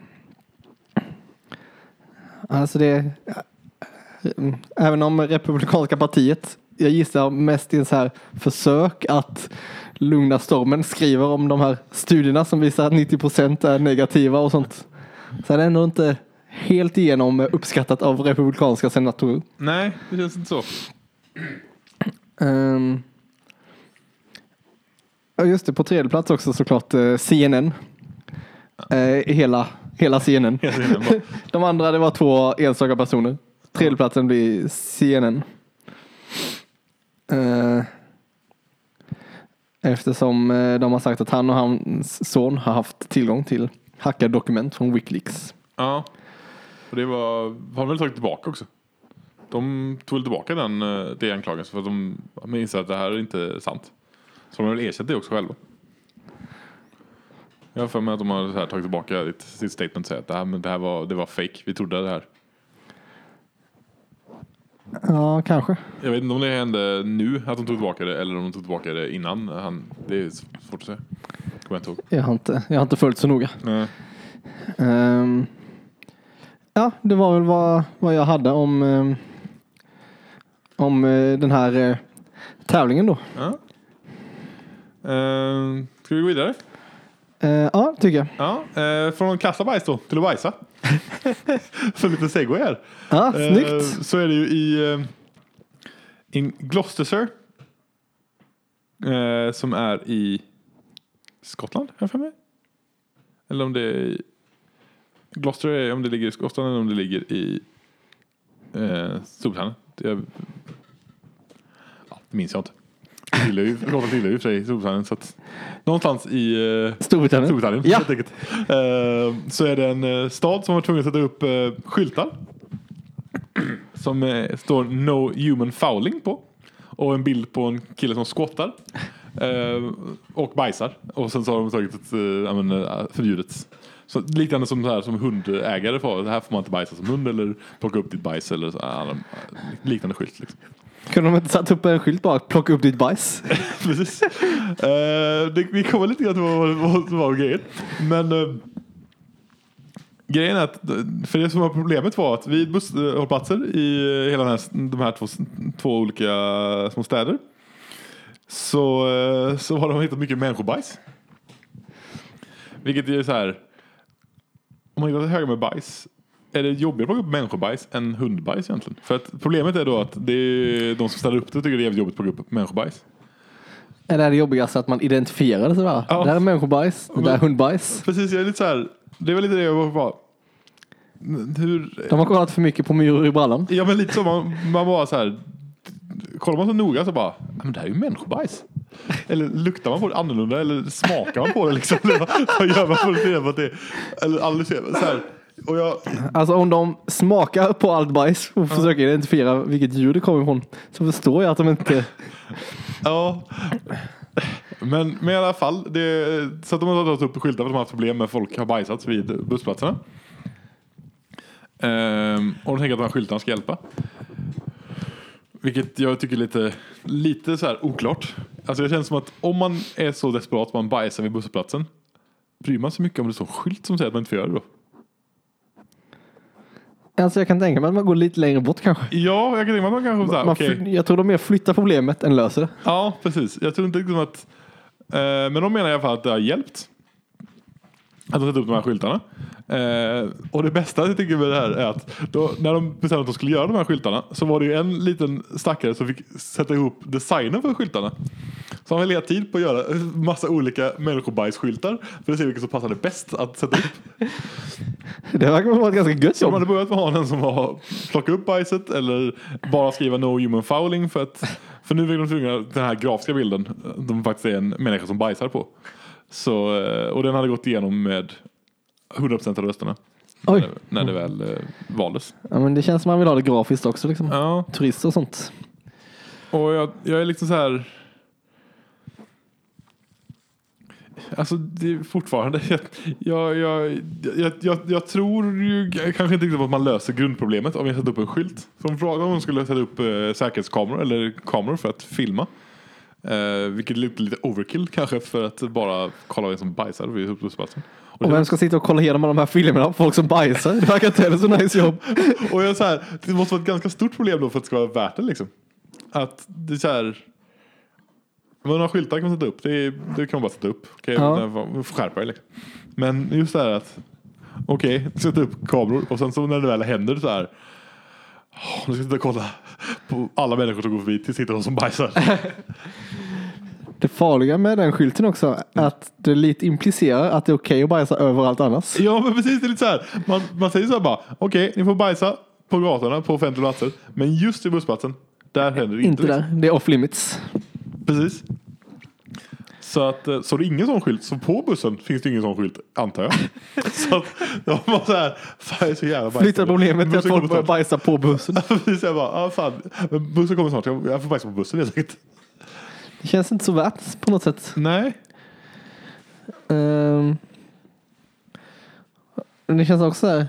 alltså det Mm. Även om Republikanska partiet, jag gissar mest i en så här försök att lugna stormen, skriver om de här studierna som visar att 90 procent är negativa och sånt. Så är det ändå inte helt igenom uppskattat av republikanska senatorer. Nej, det känns inte så. Um, ja, just det, på tredje plats också såklart eh, CNN. Eh, hela, hela CNN. Det bara. De andra det var två enstaka personer. Tredjeplatsen blir CNN. Eh, eftersom eh, de har sagt att han och hans son har haft tillgång till hackade dokument från Wikileaks. Ja. Och det var, har de väl tagit tillbaka också. De tog väl tillbaka den, eh, det anklagelsen för att de de inser att det här är inte sant. Så de har väl erkänt det också själva. Jag har för mig att de har så här tagit tillbaka sitt, sitt statement och säger att det här, men det här var, det var fake. Vi trodde det här. Ja, kanske. Jag vet inte om det hände nu att de tog tillbaka det eller om de tog tillbaka det innan. Han, det är svårt att säga. Kommer jag inte ihåg. Jag har inte, jag har inte följt så noga. Nej. Ehm, ja, det var väl vad, vad jag hade om, ehm, om eh, den här eh, tävlingen då. Ja. Uh, ska vi gå vidare? Eh, ja, tycker jag. Ja, eh, från att kasta bajs då till att bajsa. För lite segway här. Ja, Eh, snyggt. så är det ju i in Gloucestershire. Som är i Skottland, har för mig. Eller om det är i Gloucester är om det ligger i Skottland eller om det ligger i eh, Storbritannien. Det, ja, det minns jag inte. Det tillhör ju- för sig Storbritannien. Så att, någonstans i eh, Storbritannien. Storbritannien Ja. helt enkelt. Eh, så är det en eh, stad som var tvungen att sätta upp eh, skyltar. Som eh, står No Human Fouling på. Och en bild på en kille som skottar. Eh, och bajsar. Och sen så har de tagit ett eh, eh, förbjudet. Så liknande som, så här, som hundägare får. Det här får man inte bajsa som hund eller plocka upp ditt bajs eller så, liknande skylt. Liksom. Kunde de inte satt upp en skylt bara, plocka upp ditt bajs? Precis. Uh, det, vi kommer lite grann till vad, vad som var grejen. Men uh, grejen är att för det som var problemet var att vid busshållplatser i hela den här, de här två, två olika små städer så, eh, så har de hittat mycket människobajs. Vilket är så här. Om man hittar höga med bajs är det jobbigare att plocka upp människobajs än hundbajs egentligen? För att problemet är då att det är de som ställer upp det tycker det är jävligt jobbigt att plocka upp människobajs. Är det jobbigaste att man identifierar det sådär? Ja. Det här är människobajs, det där är hundbajs. Precis, jag är lite så här. Det var lite det jag var. Hur? De har kollat för mycket på myror i brallan. Ja men lite så, man, man bara så här. Kollar man så noga så bara, "Ja, men det här är ju människobajs. Eller luktar man på det annorlunda eller smakar man på det liksom? Eller vad- gör man för att se på det Eller analyserar så här. Och jag, Alltså om de smakar på allt bajs och försöker identifiera vilket djur det kommer ifrån så förstår jag att de inte... ja. Men, men i alla fall, det, så att de har tagit upp skyltar för att de har haft problem med folk har bajsat vid bussplatserna. Ehm, och de tänker att de här skyltarna ska hjälpa. Vilket jag tycker är lite, lite så här oklart. Alltså det känns som att om man är så desperat att man bajsar vid busshållplatsen. Bryr man sig mycket om det står en skylt som säger att man inte får göra det då? Alltså jag kan tänka mig att man går lite längre bort kanske. Ja, jag kan tänka mig att man kanske såhär, Man fly- Jag tror de mer flyttar problemet än löser det. Ja, precis. Jag tror inte liksom att... Eh, men de menar i alla fall att det har hjälpt. Att de sätter upp de här skyltarna. Eh, och det bästa jag tycker med det här är att då, när de bestämde att de skulle göra de här skyltarna så var det ju en liten stackare som fick sätta ihop designen för skyltarna. Så han har legat tid på att göra massa olika människobajsskyltar för att se vilken som passade bäst att sätta upp. Det verkar vara ett ganska gött Så de jobb. hade börjat med att ha en som var plocka upp bajset eller bara skriva no human fouling för att för nu vill de tvungna den här grafiska bilden de faktiskt är en människa som bajsar på. Så, eh, och den hade gått igenom med 100% av rösterna. Oj. När, det- när det väl eh, valdes. Ja, men det känns som man vill ha det grafiskt också. Liksom. Ja, Turister och sånt. och jag, jag är liksom så här. Alltså det är fortfarande, jag, jag, jag, jag, jag tror ju kanske inte riktigt på att man löser grundproblemet om jag sätter upp en skylt. Som frågan om de skulle sätta upp eh, säkerhetskameror eller kameror för att filma. Eh, vilket är lite, lite overkill kanske för att bara kolla vem som bajsar vid bussplatsen. Och, Och vem ska sitta och kolla igenom de här filmerna folk som bajsar? Det verkar inte heller så nice jobb. och jag så här, det måste vara ett ganska stort problem då för att det ska vara värt det liksom. Att det är så här. Men några skyltar kan man sätta upp. Det, är, det kan man bara sätta upp. Okej, Ja. skärpa liksom. Men just det här att. Okej, sätta upp kameror och sen så när det väl händer så här. Nu ska jag sitta och kolla på alla människor som går förbi tills hittar de som bajsar. Det farliga med den skylten också är att det lite implicerar att det är okej att bajsa överallt annars. ja men precis, det är lite så här. Man, man säger så här bara. Okej, ni får bajsa på gatorna på offentliga platser. Men just i bussplatsen, där händer det inte. Inte liksom. där. Det är off limits. Precis. Så att, eh, så det är ingen sån skylt. Så på bussen finns det ingen sån skylt, antar jag. så att de var så här, fan jag är så jävla bajsnödig. Flyttar problemet till att folk börjar bajsa på bussen. Precis, jag bara, ah, fan. Men bussen kommer snart, jag, jag får bajsa på bussen helt enkelt. Det känns inte så värt på något sätt. Nej. Men det känns också så här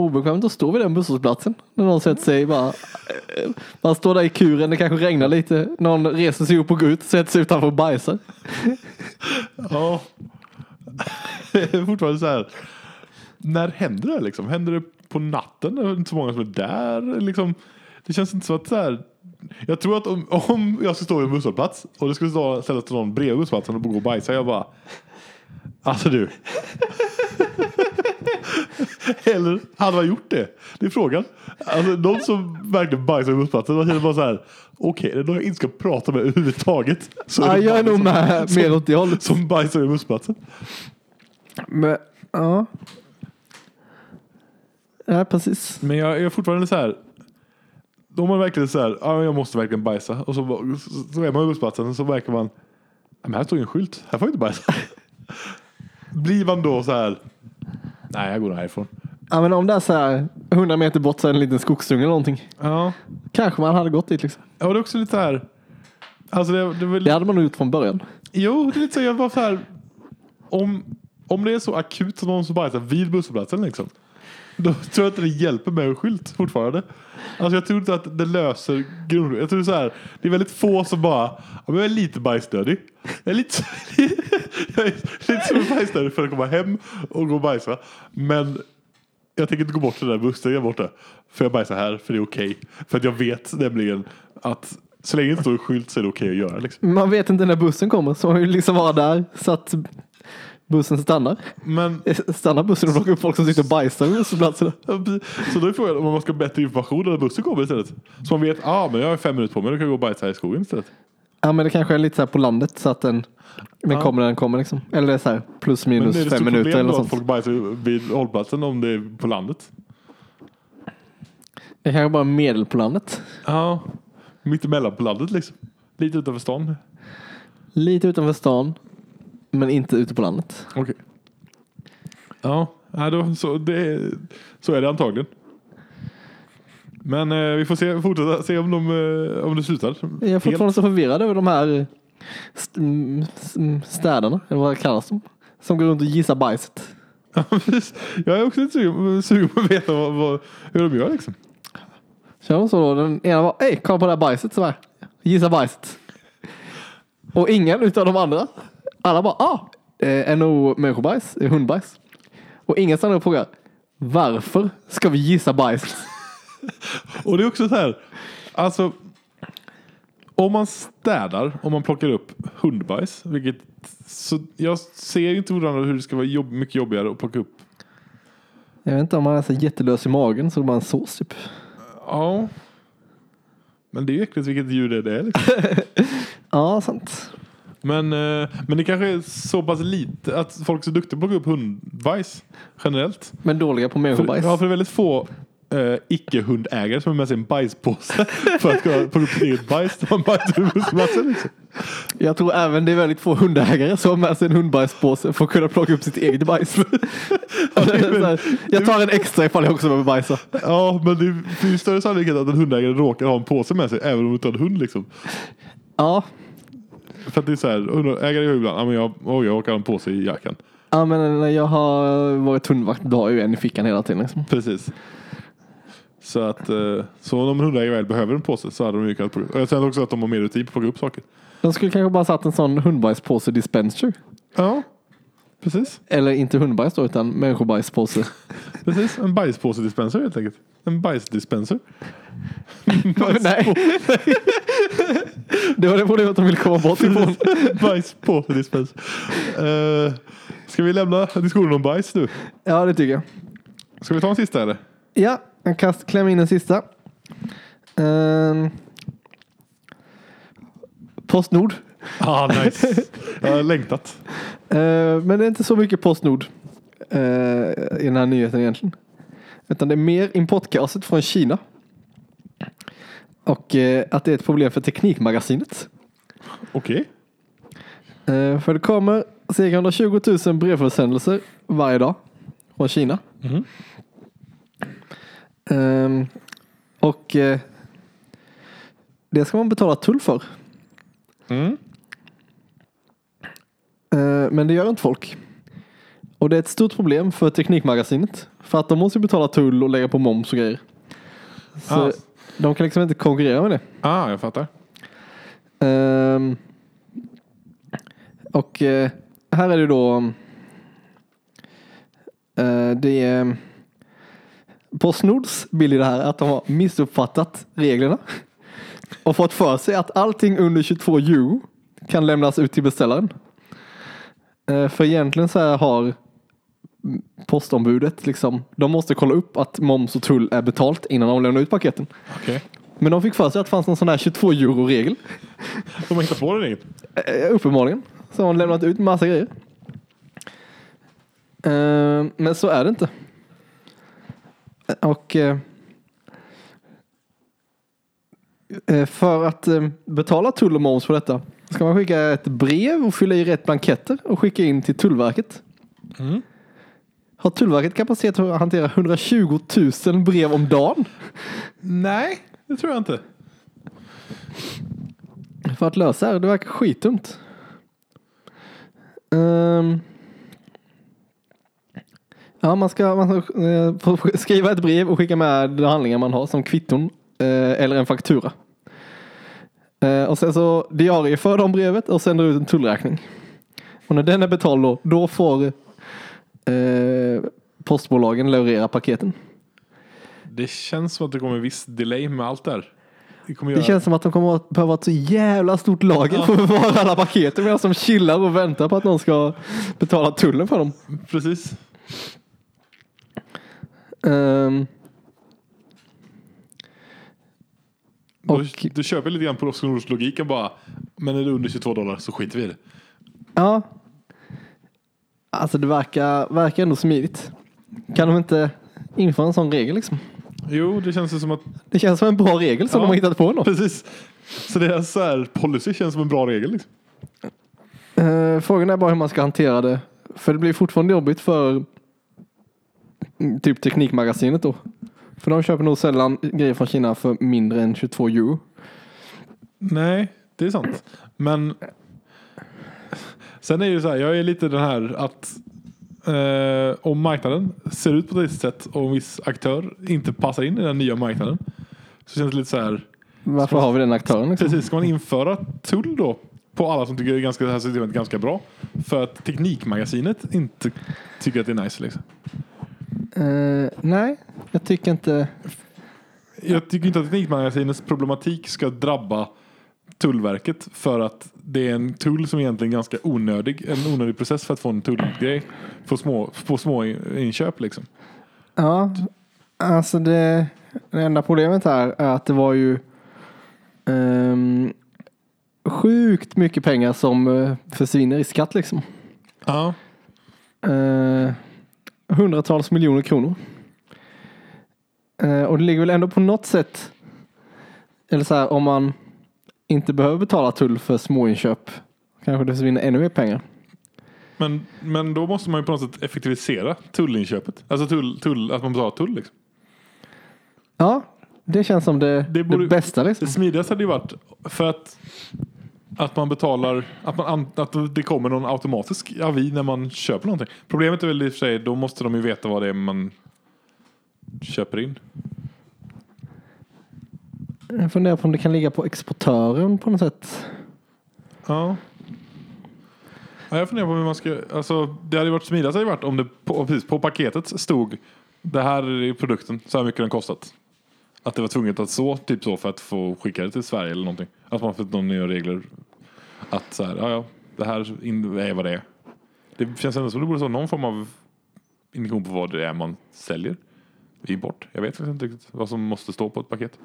obekvämt att stå vid den busshållplatsen. När någon sätter sig bara. Eh, man står där i kuren, det kanske regnar lite. Någon reser sig upp och går ut, sätter sig utanför och bajsar. Ja. Det är fortfarande så här. När händer det liksom? Händer det på natten? Det är inte så många som är där. Liksom, det känns inte så att så här. Jag tror att om, om jag skulle stå vid en busshållplats och det skulle stå, ställas till någon bredvid busshållplatsen och gå och bajsa. Jag bara. Alltså du. Eller hade man gjort det? Det är frågan. Alltså någon som verkligen bajsar vid bussplatsen. Man känner bara så här. Okej, det är någon jag inte ska prata med överhuvudtaget. Så Ja, det jag är nog som- med mer åt det hållet. Som bajsar vid bussplatsen. Men, ja. Ja, precis. Men jag är fortfarande så här. Om man verkligen så här, ja, jag måste verkligen bajsa. Och så, så, är man på bussplatsen och så märker man, "Ja, men här står ju en skylt, här får jag inte bajsa. Blir man då så här, nej jag går härifrån. Ja, men om det är så här 100 meter bort så är det en liten skogsdunge eller någonting. Ja, Kanske man hade gått dit liksom. ja det är också lite så här. Alltså det, det väl, Det hade man nog gjort från början. Jo, det är lite så jag bara så här. Om, om det är så akut som någon som bajsar vid busshållplatsen liksom. Då tror jag inte det hjälper med en skylt fortfarande. Alltså jag tror inte att det löser grund. Jag tror så här. Det är väldigt få som bara, ja, men jag är lite bajsnödig. Jag är lite, jag är lite så bajsnödig för att komma hem och gå och bajsa. Men jag tänker inte gå bort till den där bussen borta. För jag bajsar här, för det är okej. För att jag vet nämligen att så länge det inte står en skylt så är det okej att göra. Liksom. Man vet inte när bussen kommer så man vill liksom vara där så att bussen stannar. Men Stannar bussen och plockar upp folk som sitter och bajsar. Ja, precis. Så då är frågan om man ska ha bättre information när bussen kommer istället. Så man vet, ah, men jag har fem minuter på mig, då kan jag gå och bajsa här i skogen istället. Ja men det kanske är lite så här på landet så att den, den Ja. kommer när den kommer liksom. Eller så här plus Men minus är det fem minuter eller något att sånt. folk bajsar vid hållplatsen om det är på landet? Det kanske bara är medel på landet. Ja, mitt emellan på landet liksom. Lite utanför stan. Lite utanför stan. Men inte ute på landet. Okej. Ja, då, så, det, så är det antagligen. Men eh, vi får se, fortsätta se om, de, eh, om det slutar. Jag är fortfarande så förvirrad över de här st- mm, s- mm, städerna, eller vad kallas de? Som går runt och gissar bajset. Ja, precis. Jag är också lite sugen, sugen på att veta vad, vad, hur de gör liksom. Kör de så då? Den ena var, ey kolla på det här bajset så här. Gissa bajset. Och ingen utav de andra. Alla bara, ah, eh, NO människobajs, eh, hundbajs. Och ingen stannar och frågar, varför ska vi gissa bajset? Och det är också så här, alltså om man städar, om man plockar upp hundbajs, vilket så jag ser inte hur det ska vara jobb, mycket jobbigare att plocka upp. Jag vet inte om man är så jättelös i magen så det är bara en sås typ. Ja. Men det är ju äckligt vilket djur det är. Liksom. Ja, sant. Men, eh, men det kanske är så pass lite att folk är så duktiga på att plocka upp hundbajs generellt. Men dåliga på För, människobajs. ja, för det är väldigt få eh, icke-hundägare som har med sig en bajspåse för att kunna plocka upp sitt eget bajs. Liksom. Jag tror även det är väldigt få hundägare som har med sig en hundbajspåse för att kunna plocka upp sitt eget bajs. Så här, jag tar en extra ifall jag också behöver bajsa. Ja, men det finns ju större sannolikhet att en hundägare råkar ha en påse med sig även om du inte har en hund. Liksom. Ja, För att det är så här, hundägare gör ibland, ja, men jag, oh, jag ha en påse i jackan. ja men när jag har varit hundvakt då har jag ju en i fickan hela tiden. Liksom. Precis. Så att eh, så om en hundägare väl behöver en påse så hade de ju kunnat plocka upp. Och jag känner också att de har mer rutin på att plocka upp saker. De skulle kanske bara satt en sån hundbajspåse dispenser. Ja, precis. Eller inte hundbajs då utan människobajspåse. Precis, en bajspåse-dispenser helt enkelt. En bajsdispenser. Nej. det var det problemet de ville komma bort ifrån. Bajspåse-dispenser. Uh, ska vi lämna diskussionen om bajs nu? Ja, det tycker jag. Ska vi ta en sista eller? Ja, jag kast, klämmer in den sista. Ehm. Postnord. Ah, nice. jag har längtat. Eh, men det är inte så mycket Postnord eh, i den här nyheten egentligen. Utan det är mer importkaset från Kina. Och eh, att det är ett problem för Teknikmagasinet. Okej. Eh, för det kommer cirka 120 000 brevförsändelser varje dag från Kina. Mhm. Ehm, och eh, det ska man betala tull för. Mm. Eh, men det gör inte folk. Och det är ett stort problem för Teknikmagasinet. För att de måste betala tull och lägga på moms och grejer. Så Ah. de kan liksom inte konkurrera med det. Ah, jag fattar. Ehm, och eh, här är det då eh, det är Postnords bild i det här är att de har missuppfattat reglerna och fått för sig att allting under 22 euro kan lämnas ut till beställaren. Eh, för egentligen så här har postombudet liksom, de måste kolla upp att moms och tull är betalt innan de lämnar ut paketen. Okej. Men de fick för sig att det fanns någon sån här 22 euro regel. De har hittat på den inget. Eh, uppenbarligen. Så har hon lämnat ut massa grejer. Eh, men så är det inte. Och för att betala tull och moms på detta ska man skicka ett brev och fylla i rätt blanketter och skicka in till Tullverket. Mm. Har Tullverket kapacitet att hantera 120 000 brev om dagen? Nej, det tror jag inte. För att lösa det, det verkar skitdumt. Ehm. ja, man ska, man ska eh, skriva ett brev och skicka med de handlingar man har som kvitton eh, eller en faktura. Eh, och sen så diarieför de brevet och sänder ut en tullräkning. Och när den är betald då, då får eh, postbolagen leverera paketen. Det känns som att det kommer en viss delay med allt där. Det kommer Det göra... känns som att de kommer att behöva ett så jävla stort lager för att bevara alla paketen medan de chillar och väntar på att någon ska betala tullen för dem. Precis. Ehm, Och... Du, du köper lite grann på Postnords logiken bara. Men är det under 22 dollar så skiter vi i det. ja. Alltså det verkar, verkar ändå smidigt. Kan de inte införa en sån regel liksom? Jo, det känns som att... Det känns som en bra regel som Ja. de har hittat på ändå. Precis. Så deras så här, policy känns som en bra regel. Liksom. Uh, frågan är bara hur man ska hantera det. För det blir fortfarande jobbigt för mm, typ Teknikmagasinet då. För de köper nog sällan grejer från Kina för mindre än 22 euro. Nej, det är sant. Men sen är det ju så här, jag är lite den här att eh, om marknaden ser ut på ett visst sätt och en viss aktör inte passar in i den nya marknaden. Så känns det lite så här. Varför har vi den aktören? Liksom? Precis, ska man införa tull då på alla som tycker det ganska, det här systemet är ganska bra? För att Teknikmagasinet inte tycker att det är nice liksom. Eh, nej, jag tycker inte... Jag tycker inte att Teknikmagasinets problematik ska drabba Tullverket för att det är en tull som egentligen är ganska onödig. En onödig process för att få en tullgrej på små, på små inköp liksom. Ja, alltså det, det enda problemet här är att det var ju ehm, sjukt mycket pengar som eh, försvinner i skatt liksom. Ja. Eh, hundratals miljoner kronor. Eh, och det ligger väl ändå på något sätt, eller så här om man inte behöver betala tull för småinköp, kanske det försvinner ännu mer pengar. Men, men då måste man ju på något sätt effektivisera tullinköpet. Alltså tull, tull, att man betalar tull liksom. Ja, det känns som det, det, borde- bästa liksom. Det smidigaste hade ju varit för att att man betalar, att, man, an- att det kommer någon automatisk avi när man köper någonting. Problemet är väl i och för sig, då måste de ju veta vad det är man köper in. Jag funderar på om det kan ligga på exportören på något sätt. Ja. ja jag funderar på hur man ska, alltså det hade ju varit smidigast hade ju varit om det på, precis, på paketet stod det här är produkten, så här mycket den kostat. Att det var tvunget att så, typ så för att få skicka det till Sverige eller någonting. Att man fått några nya regler. Att så här, ja ja, det här är vad det är. Det känns ändå som det borde vara någon form av indikation på vad det är man säljer. I import. Jag vet faktiskt inte riktigt vad som måste stå på ett paket.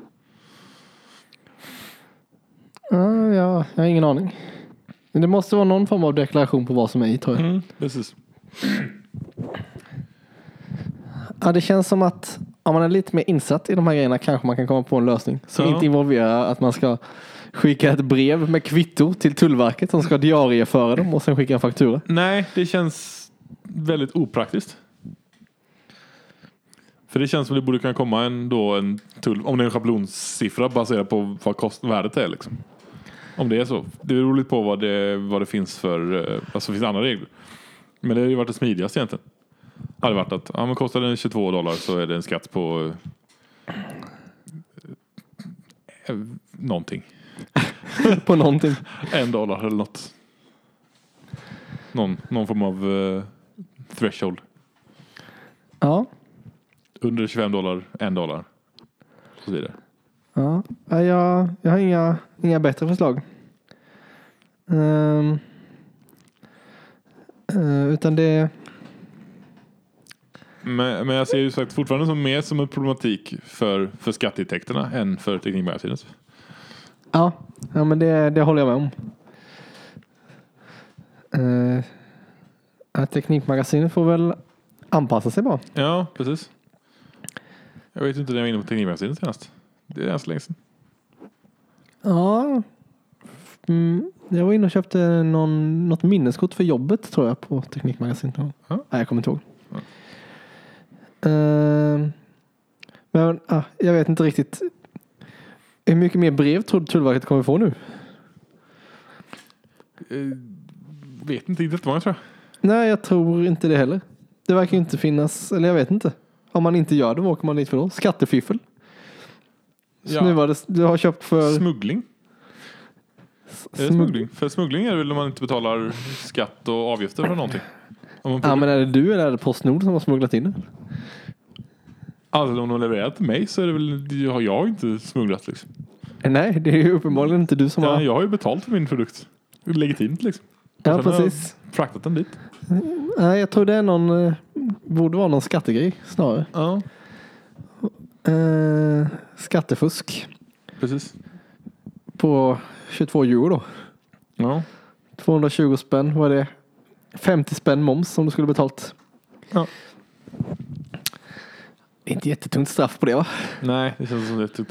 Ja, ja, jag har ingen aning. Men det måste vara någon form av deklaration på vad som är i tror jag. Mm, precis. Ja, det känns som att om man är lite mer insatt i de här grejerna kanske man kan komma på en lösning som Ja. inte involverar att man ska skicka ett brev med kvitto till Tullverket som ska diarieföra dem och sen skicka en faktura. Nej, det känns väldigt opraktiskt. För det känns som det borde kunna komma en, då en tull, om det är en schablonsiffra baserad på vad kostvärdet är. Liksom. Om det är så. Det beror lite på vad det, vad det finns för, eh, alltså det finns andra regler. Men det hade ju varit det smidigaste egentligen. Hade varit att, ja men kostar den 22 dollar så är det en skatt på eh, någonting. på någonting. En dollar eller något. Någon, någon form av eh, threshold. Ja, Under 25 dollar, en dollar. Och så vidare. ja. Ja, jag, jag har inga, inga bättre förslag. Ehm. Eh, utan det, Men, men jag ser ju sagt fortfarande som mer som en problematik för, för skatteintäkterna än för Teknikmagasinet. ja, ja men det, det håller jag med om. Uh, Teknikmagasinet får väl anpassa sig bara. Ja, precis. Jag vet inte när jag var inne på Teknikmagasinet senast. Det är ganska länge sedan. Ja. Mm, jag var inne och köpte någon, något minneskort för jobbet tror jag på Teknikmagasinet. Ja. Nej, jag kommer inte ihåg. Ja. Ehm, men ah, jag vet inte riktigt. Hur mycket mer brev tror du Tullverket kommer få nu? Eh, vet inte riktigt tror jag. Nej, jag tror inte det heller. Det verkar ju inte finnas, eller jag vet inte. Om man inte gör det, vad åker man dit för då? Skattefiffel. Så Ja. nu var det, du har köpt för Smuggling. Är det smugg- smuggling? För smuggling är det väl om man inte betalar skatt och avgifter för någonting. Man Ja, men är det du eller är det Postnord som har smugglat in det? Alltså om de levererar till mig så är det väl, jag har jag inte smugglat liksom. Nej, det är ju uppenbarligen inte du som Ja, har... jag har ju betalt för min produkt. Legitimt liksom. Ja, sen har jag precis. Fraktat den dit. Nej, jag tror det är någon, eh, borde vara någon skattegrej snarare. Ja, Eh, skattefusk precis. på 22 euro då. Ja. 220 spänn, vad är det? 50 spänn moms som du skulle betalt. Ja. Det är inte jättetungt straff på det va? Nej, det känns som det är typ.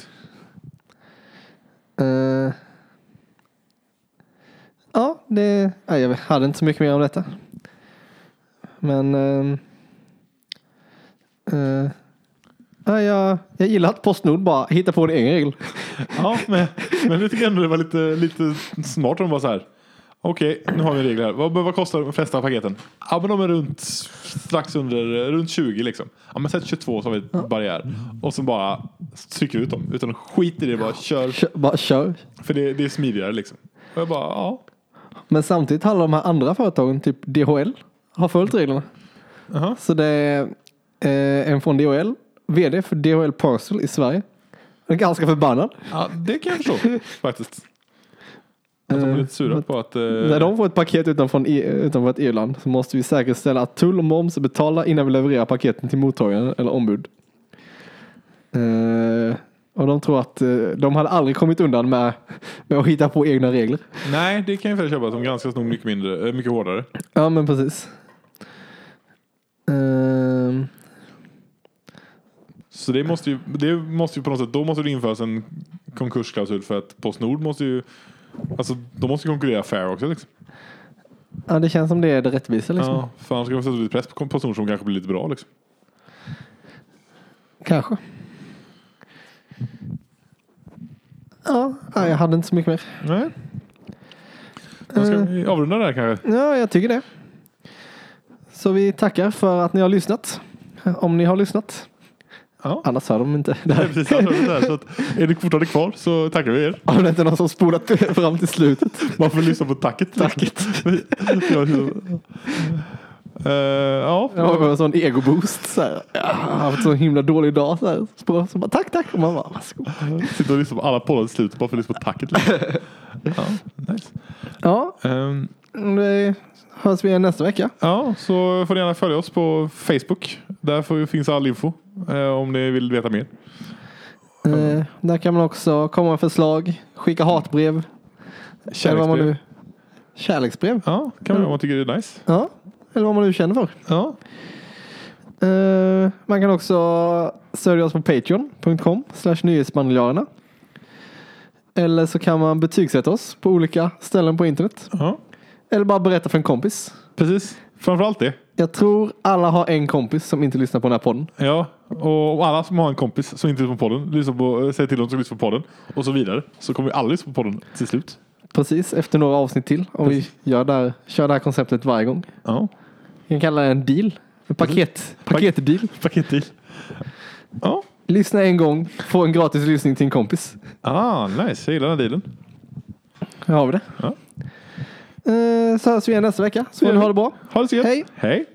Eh, ja, det, nej, jag hade inte så mycket mer om detta. Men ehm, eh, ja, jag, jag gillar att Postnord bara hittar på en egen regel. Ja, men, men jag tycker ändå det var lite, lite smart om bara så här. Okej, nu har vi regler. Vad, vad kostar de flesta paketen? Ja, men de är runt strax under, runt 20 liksom. Ja, men sätt 22 så har vi ett barriär. Och så bara trycker ut dem. Utan skit i det, bara kör. Kör, bara kör. För det, det är smidigare liksom. Och jag bara, ja. Men samtidigt har de här andra företagen, typ DHL, har följt reglerna. Jaha. Så det är eh, en från DHL, vd för DHL Parcel i Sverige. Ganska förbannad. Ja, det kan jag förstå faktiskt. Att de är lite sura på att... Eh, När de får ett paket utanför, utanför ett EU-land så måste vi säkerställa att tull och moms är betalda innan vi levererar paketen till mottagaren eller ombud. Eh, och de tror att eh, de hade aldrig kommit undan med, med att hitta på egna regler. Nej, det kan jag för köpa. De granskas nog mycket, mindre, eh, mycket hårdare. Ja, men precis. Ehm, Så det måste ju, det måste ju på något sätt, då måste det införas en konkursklausul för att Postnord måste ju, alltså de måste konkurrera fair också liksom. ja, det känns som det är det rättvisa liksom. Ja, för annars ska man sätta lite press på Postnord som kanske blir lite bra liksom. Kanske. Ja, jag hade inte så mycket mer. Nej. Då ska vi avrunda där kanske. Ja, jag tycker det. Så vi tackar för att ni har lyssnat. Om ni har lyssnat. Ja. Annars hör de inte. Nej, precis, annars är det. Så att, är det fortfarande kvar så tackar vi er. Om det inte är någon som spolat fram till slutet. Man får lyssna på tacket. Tacket. ja, uh, ja. Jag har en sån egoboost. Så här. Jag har haft så himla dålig dag. Så, här. så, så bara, tack, tack. Och man bara, varsågod. Sitter och lyssnar på alla poddar i slutet bara för att lyssna på tacket. Ja, nice. Ja, Ehm, det hörs vi igen nästa vecka. Ja, så får ni gärna följa oss på Facebook. Där finns all info om ni vill veta mer. Eh, där kan man också komma med förslag, skicka hatbrev. Man nu, kärleksbrev. Ja, kan man om man tycker det är nice. Ja, eller vad man nu känner för. Ja, Eh, man kan också stödja oss på patreon.com slash nyhetsbandeljarerna. Eller så kan man betygsätta oss på olika ställen på internet. ja, Eller bara berätta för en kompis. precis. Framförallt det. Jag tror alla har en kompis som inte lyssnar på den här podden. Ja, och alla som har en kompis som inte lyssnar på podden, lyssnar på, säg till dem som lyssnar på podden och så vidare. Så kommer vi alla lyssna på podden till slut. Precis, efter några avsnitt till. Om vi gör där, kör det här konceptet varje gång. Ja, Vi kan kalla det en deal. En paket, paketdeal. paketdeal. Ja, Lyssna en gång, få en gratis lyssning till en kompis. ah, nice. Jag gillar den dealen. Här har vi det. Ja. Eh, Så hörs vi igen nästa vecka. Så får ni ha det bra. Ha det så gött. Hej. Hej.